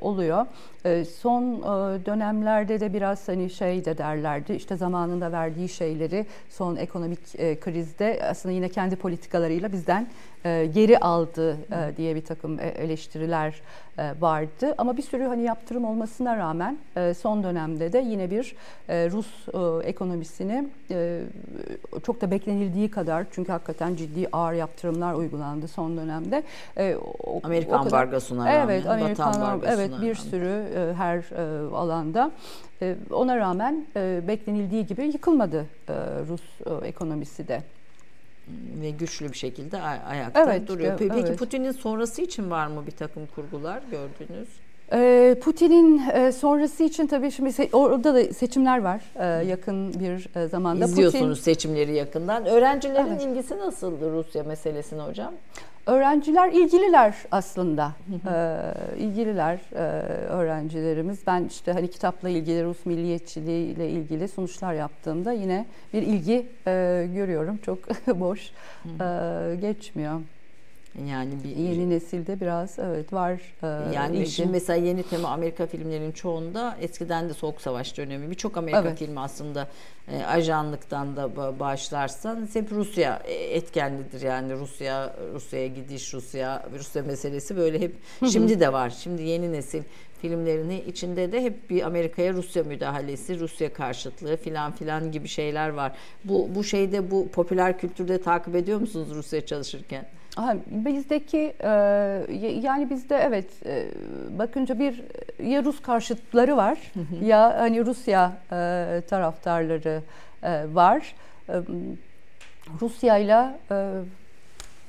oluyor. E, son dönemlerde de biraz hani şey de derlerdi işte zamanında verdiği şeyleri son ekonomik krizde aslında yine kendi politikalarıyla bizden geri aldı diye bir takım eleştiriler vardı. Ama bir sürü hani yaptırım olmasına rağmen son dönemde de yine bir Rus ekonomisini çok da beklenildiği kadar çünkü hakikaten ciddi ağır yaptırımlar uygulandı son dönemde. Amerikan ambargosuna rağmen. Evet, Amerikan evet bir sürü her alanda. Ona rağmen beklenildiği gibi yıkılmadı Rus ekonomisi de ve güçlü bir şekilde ayakta evet, duruyor. Peki evet. Putin'in sonrası için var mı bir takım kurgular gördünüz? Putin'in e, sonrası için tabii şimdi orada da seçimler var e, yakın bir e, zamanda. İzliyorsunuz Putin, seçimleri yakından. Öğrencilerin evet. ilgisi nasıldı Rusya meselesine hocam? Öğrenciler ilgililer aslında. ee, ilgililer e, öğrencilerimiz. Ben işte hani kitapla ilgili, Rus milliyetçiliği ile ilgili sonuçlar yaptığımda yine bir ilgi e, görüyorum. Çok boş e, geçmiyor. Yani bir yeni nesilde biraz evet var. E, yani ilgi. şimdi mesela yeni tema Amerika filmlerinin çoğunda eskiden de Soğuk Savaş dönemi birçok Amerika evet. filmi aslında e, ajanlıktan da başlarsan hep Rusya e, etkenlidir yani Rusya Rusya'ya gidiş Rusya Rusya meselesi böyle hep şimdi de var. Şimdi yeni nesil filmlerini içinde de hep bir Amerika'ya Rusya müdahalesi, Rusya karşıtlığı filan filan gibi şeyler var. Bu bu şeyde bu popüler kültürde takip ediyor musunuz Rusya çalışırken? Ha, bizdeki e, yani bizde evet e, bakınca bir ya Rus karşıtları var ya hani Rusya e, taraftarları e, var. E, Rusya ile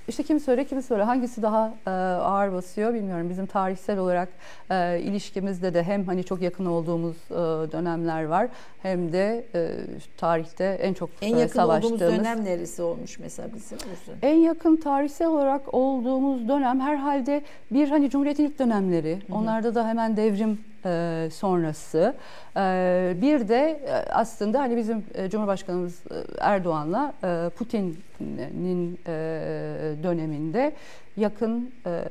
işte kim söyle kim söyle hangisi daha e, ağır basıyor bilmiyorum. Bizim tarihsel olarak e, ilişkimizde de hem hani çok yakın olduğumuz e, dönemler var hem de e, tarihte en çok en e, savaştığımız. olduğumuz dönem neresi olmuş mesela bizim? En yakın tarihsel olarak olduğumuz dönem herhalde bir hani Cumhuriyet'in ilk dönemleri. Hı hı. Onlarda da hemen devrim sonrası. E, bir de e, aslında hani bizim e, Cumhurbaşkanımız e, Erdoğan'la e, Putin'in e, döneminde yakın e,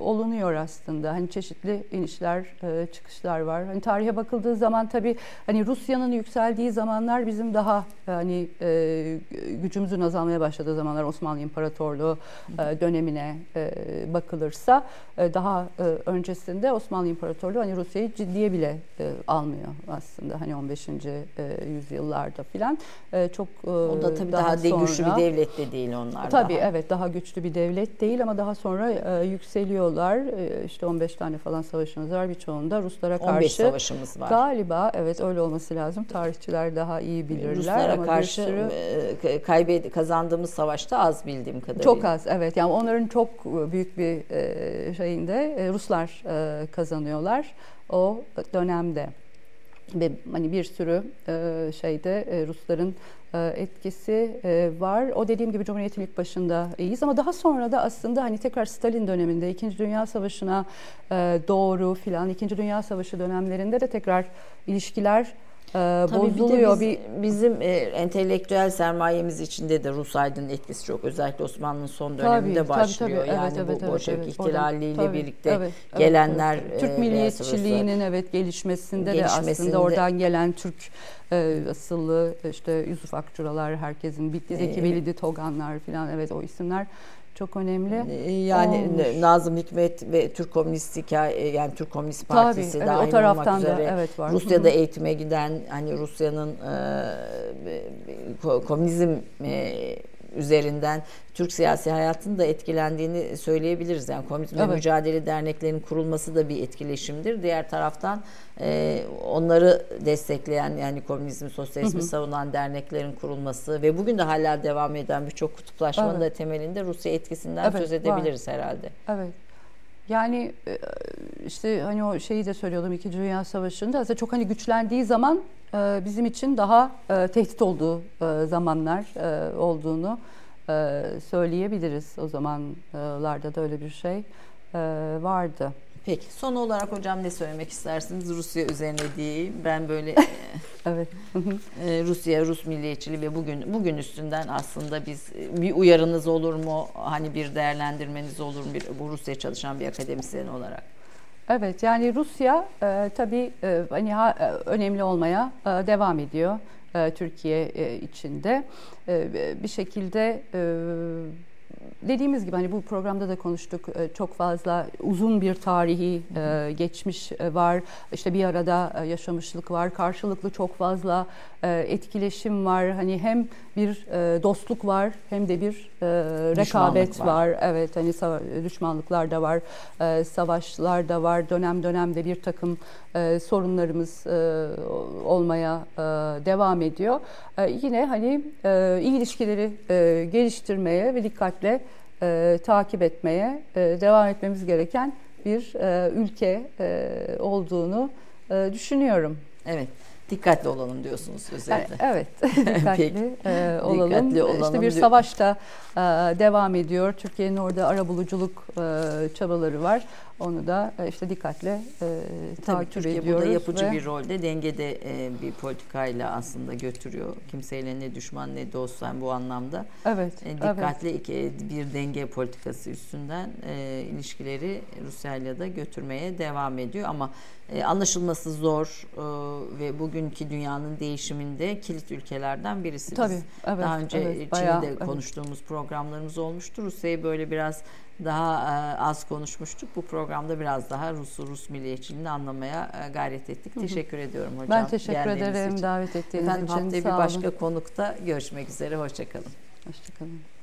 olunuyor aslında. Hani çeşitli inişler, e, çıkışlar var. Hani tarihe bakıldığı zaman tabii hani Rusya'nın yükseldiği zamanlar bizim daha hani e, gücümüzün azalmaya başladığı zamanlar Osmanlı İmparatorluğu e, dönemine e, bakılırsa e, daha e, öncesinde Osmanlı İmparatorluğu hani Rusya'yı ciddiye bile e, almıyor aslında. Hani 15. E, yüzyıllarda filan e, çok e, o da tabii daha, daha sonra, güçlü bir devlet de değil onlar. Tabii daha. evet daha güçlü bir devlet değil ama daha sonra e, yükseliyorlar. E, işte 15 tane falan savaşımız var birçoğunda Ruslara karşı. 15 savaşımız var. Galiba evet öyle olması lazım. Tarihçiler daha iyi bilirler. Ruslara ama karşı sürü, e, kaybed kazandığımız savaşta az bildiğim kadarıyla. Çok az evet. Yani onların çok büyük bir e, şeyinde e, Ruslar e, kazanıyorlar o dönemde ve hani bir sürü e, şeyde e, Rusların e, etkisi e, var. O dediğim gibi Cumhuriyet'in ilk başında iyiyiz ama daha sonra da aslında hani tekrar Stalin döneminde İkinci Dünya Savaşı'na e, doğru filan İkinci Dünya Savaşı dönemlerinde de tekrar ilişkiler e, bozuluyor. Bir, biz, bizim e, entelektüel sermayemiz içinde de Rus aydın etkisi çok. Özellikle Osmanlı'nın son döneminde tabii, başlıyor. Tabii, tabii. Yani evet, bu evet, Bolşevik evet, ihtilaliyle tabii, birlikte evet, gelenler. Evet, Türk e, milliyetçiliğinin evet gelişmesinde, gelişmesinde de aslında oradan gelen Türk e, asıllı işte Yusuf Akçuralar, herkesin Zeki Velidi Toganlar falan evet o isimler çok önemli. Yani Olmuş. Nazım Hikmet ve Türk Komünist Hikaye yani Türk Komünist Partisi Tabii, de evet, o taraftan olmak üzere da, evet, var. Rusya'da eğitime giden hani Rusya'nın e, komünizm e, üzerinden Türk siyasi hayatının da etkilendiğini söyleyebiliriz. Yani komünizmle evet. mücadele derneklerinin kurulması da bir etkileşimdir. Diğer taraftan e, onları destekleyen yani komünizmi, sosyalizmi hı hı. savunan derneklerin kurulması ve bugün de hala devam eden birçok kutuplaşmanın evet. da temelinde Rusya etkisinden evet, söz edebiliriz var. herhalde. Evet. Yani e, işte hani o şeyi de söylüyordum İkinci Dünya Savaşı'nda aslında çok hani güçlendiği zaman bizim için daha e, tehdit olduğu zamanlar olduğunu söyleyebiliriz. O zamanlarda da öyle bir şey vardı. Peki son olarak hocam ne söylemek istersiniz Rusya üzerine diyeyim. Ben böyle evet. E, Rusya, Rus milliyetçiliği ve bugün bugün üstünden aslında biz e, bir uyarınız olur mu? Hani bir değerlendirmeniz olur mu? Bir, bu Rusya çalışan bir akademisyen olarak. Evet yani Rusya e, tabii e, hani ha, e, önemli olmaya e, devam ediyor e, Türkiye e, içinde. E, bir şekilde e, dediğimiz gibi hani bu programda da konuştuk. E, çok fazla uzun bir tarihi e, geçmiş e, var. İşte bir arada yaşamışlık var. Karşılıklı çok fazla etkileşim var. Hani hem bir dostluk var hem de bir rekabet var. var. Evet hani düşmanlıklar da var savaşlar da var. Dönem dönemde bir takım sorunlarımız olmaya devam ediyor. Yine hani iyi ilişkileri geliştirmeye ve dikkatle e, takip etmeye e, devam etmemiz gereken bir e, ülke e, olduğunu e, düşünüyorum. Evet. Dikkatli olalım diyorsunuz özellikle. Evet, dikkatli e, olalım. Dikkatli olalım. İşte bir savaşta e, devam ediyor. Türkiye'nin orada arabuluculuk e, çabaları var. Onu da e, işte dikkatle e, takip ediyoruz. Türkiye burada yapıcı ve... bir rolde, dengede e, bir politikayla aslında götürüyor. Kimseyle ne düşman ne dost yani bu anlamda. Evet. E, dikkatli evet. Iki, bir denge politikası üstünden e, ilişkileri Rusya ile de götürmeye devam ediyor. Ama e, anlaşılması zor e, ve bugünkü dünyanın değişiminde kilit ülkelerden birisi. Tabii. Evet, Daha önce evet, Çin'de bayağı, konuştuğumuz evet. programlarımız olmuştu. Rusya'yı böyle biraz daha e, az konuşmuştuk. Bu programda biraz daha Rus Rus milliyetçiliğini anlamaya e, gayret ettik. Teşekkür ediyorum hocam. Ben teşekkür ederim için. davet ettiğiniz Efendim, için. Haftaya bir başka konukta görüşmek üzere. Hoşçakalın. Hoşçakalın.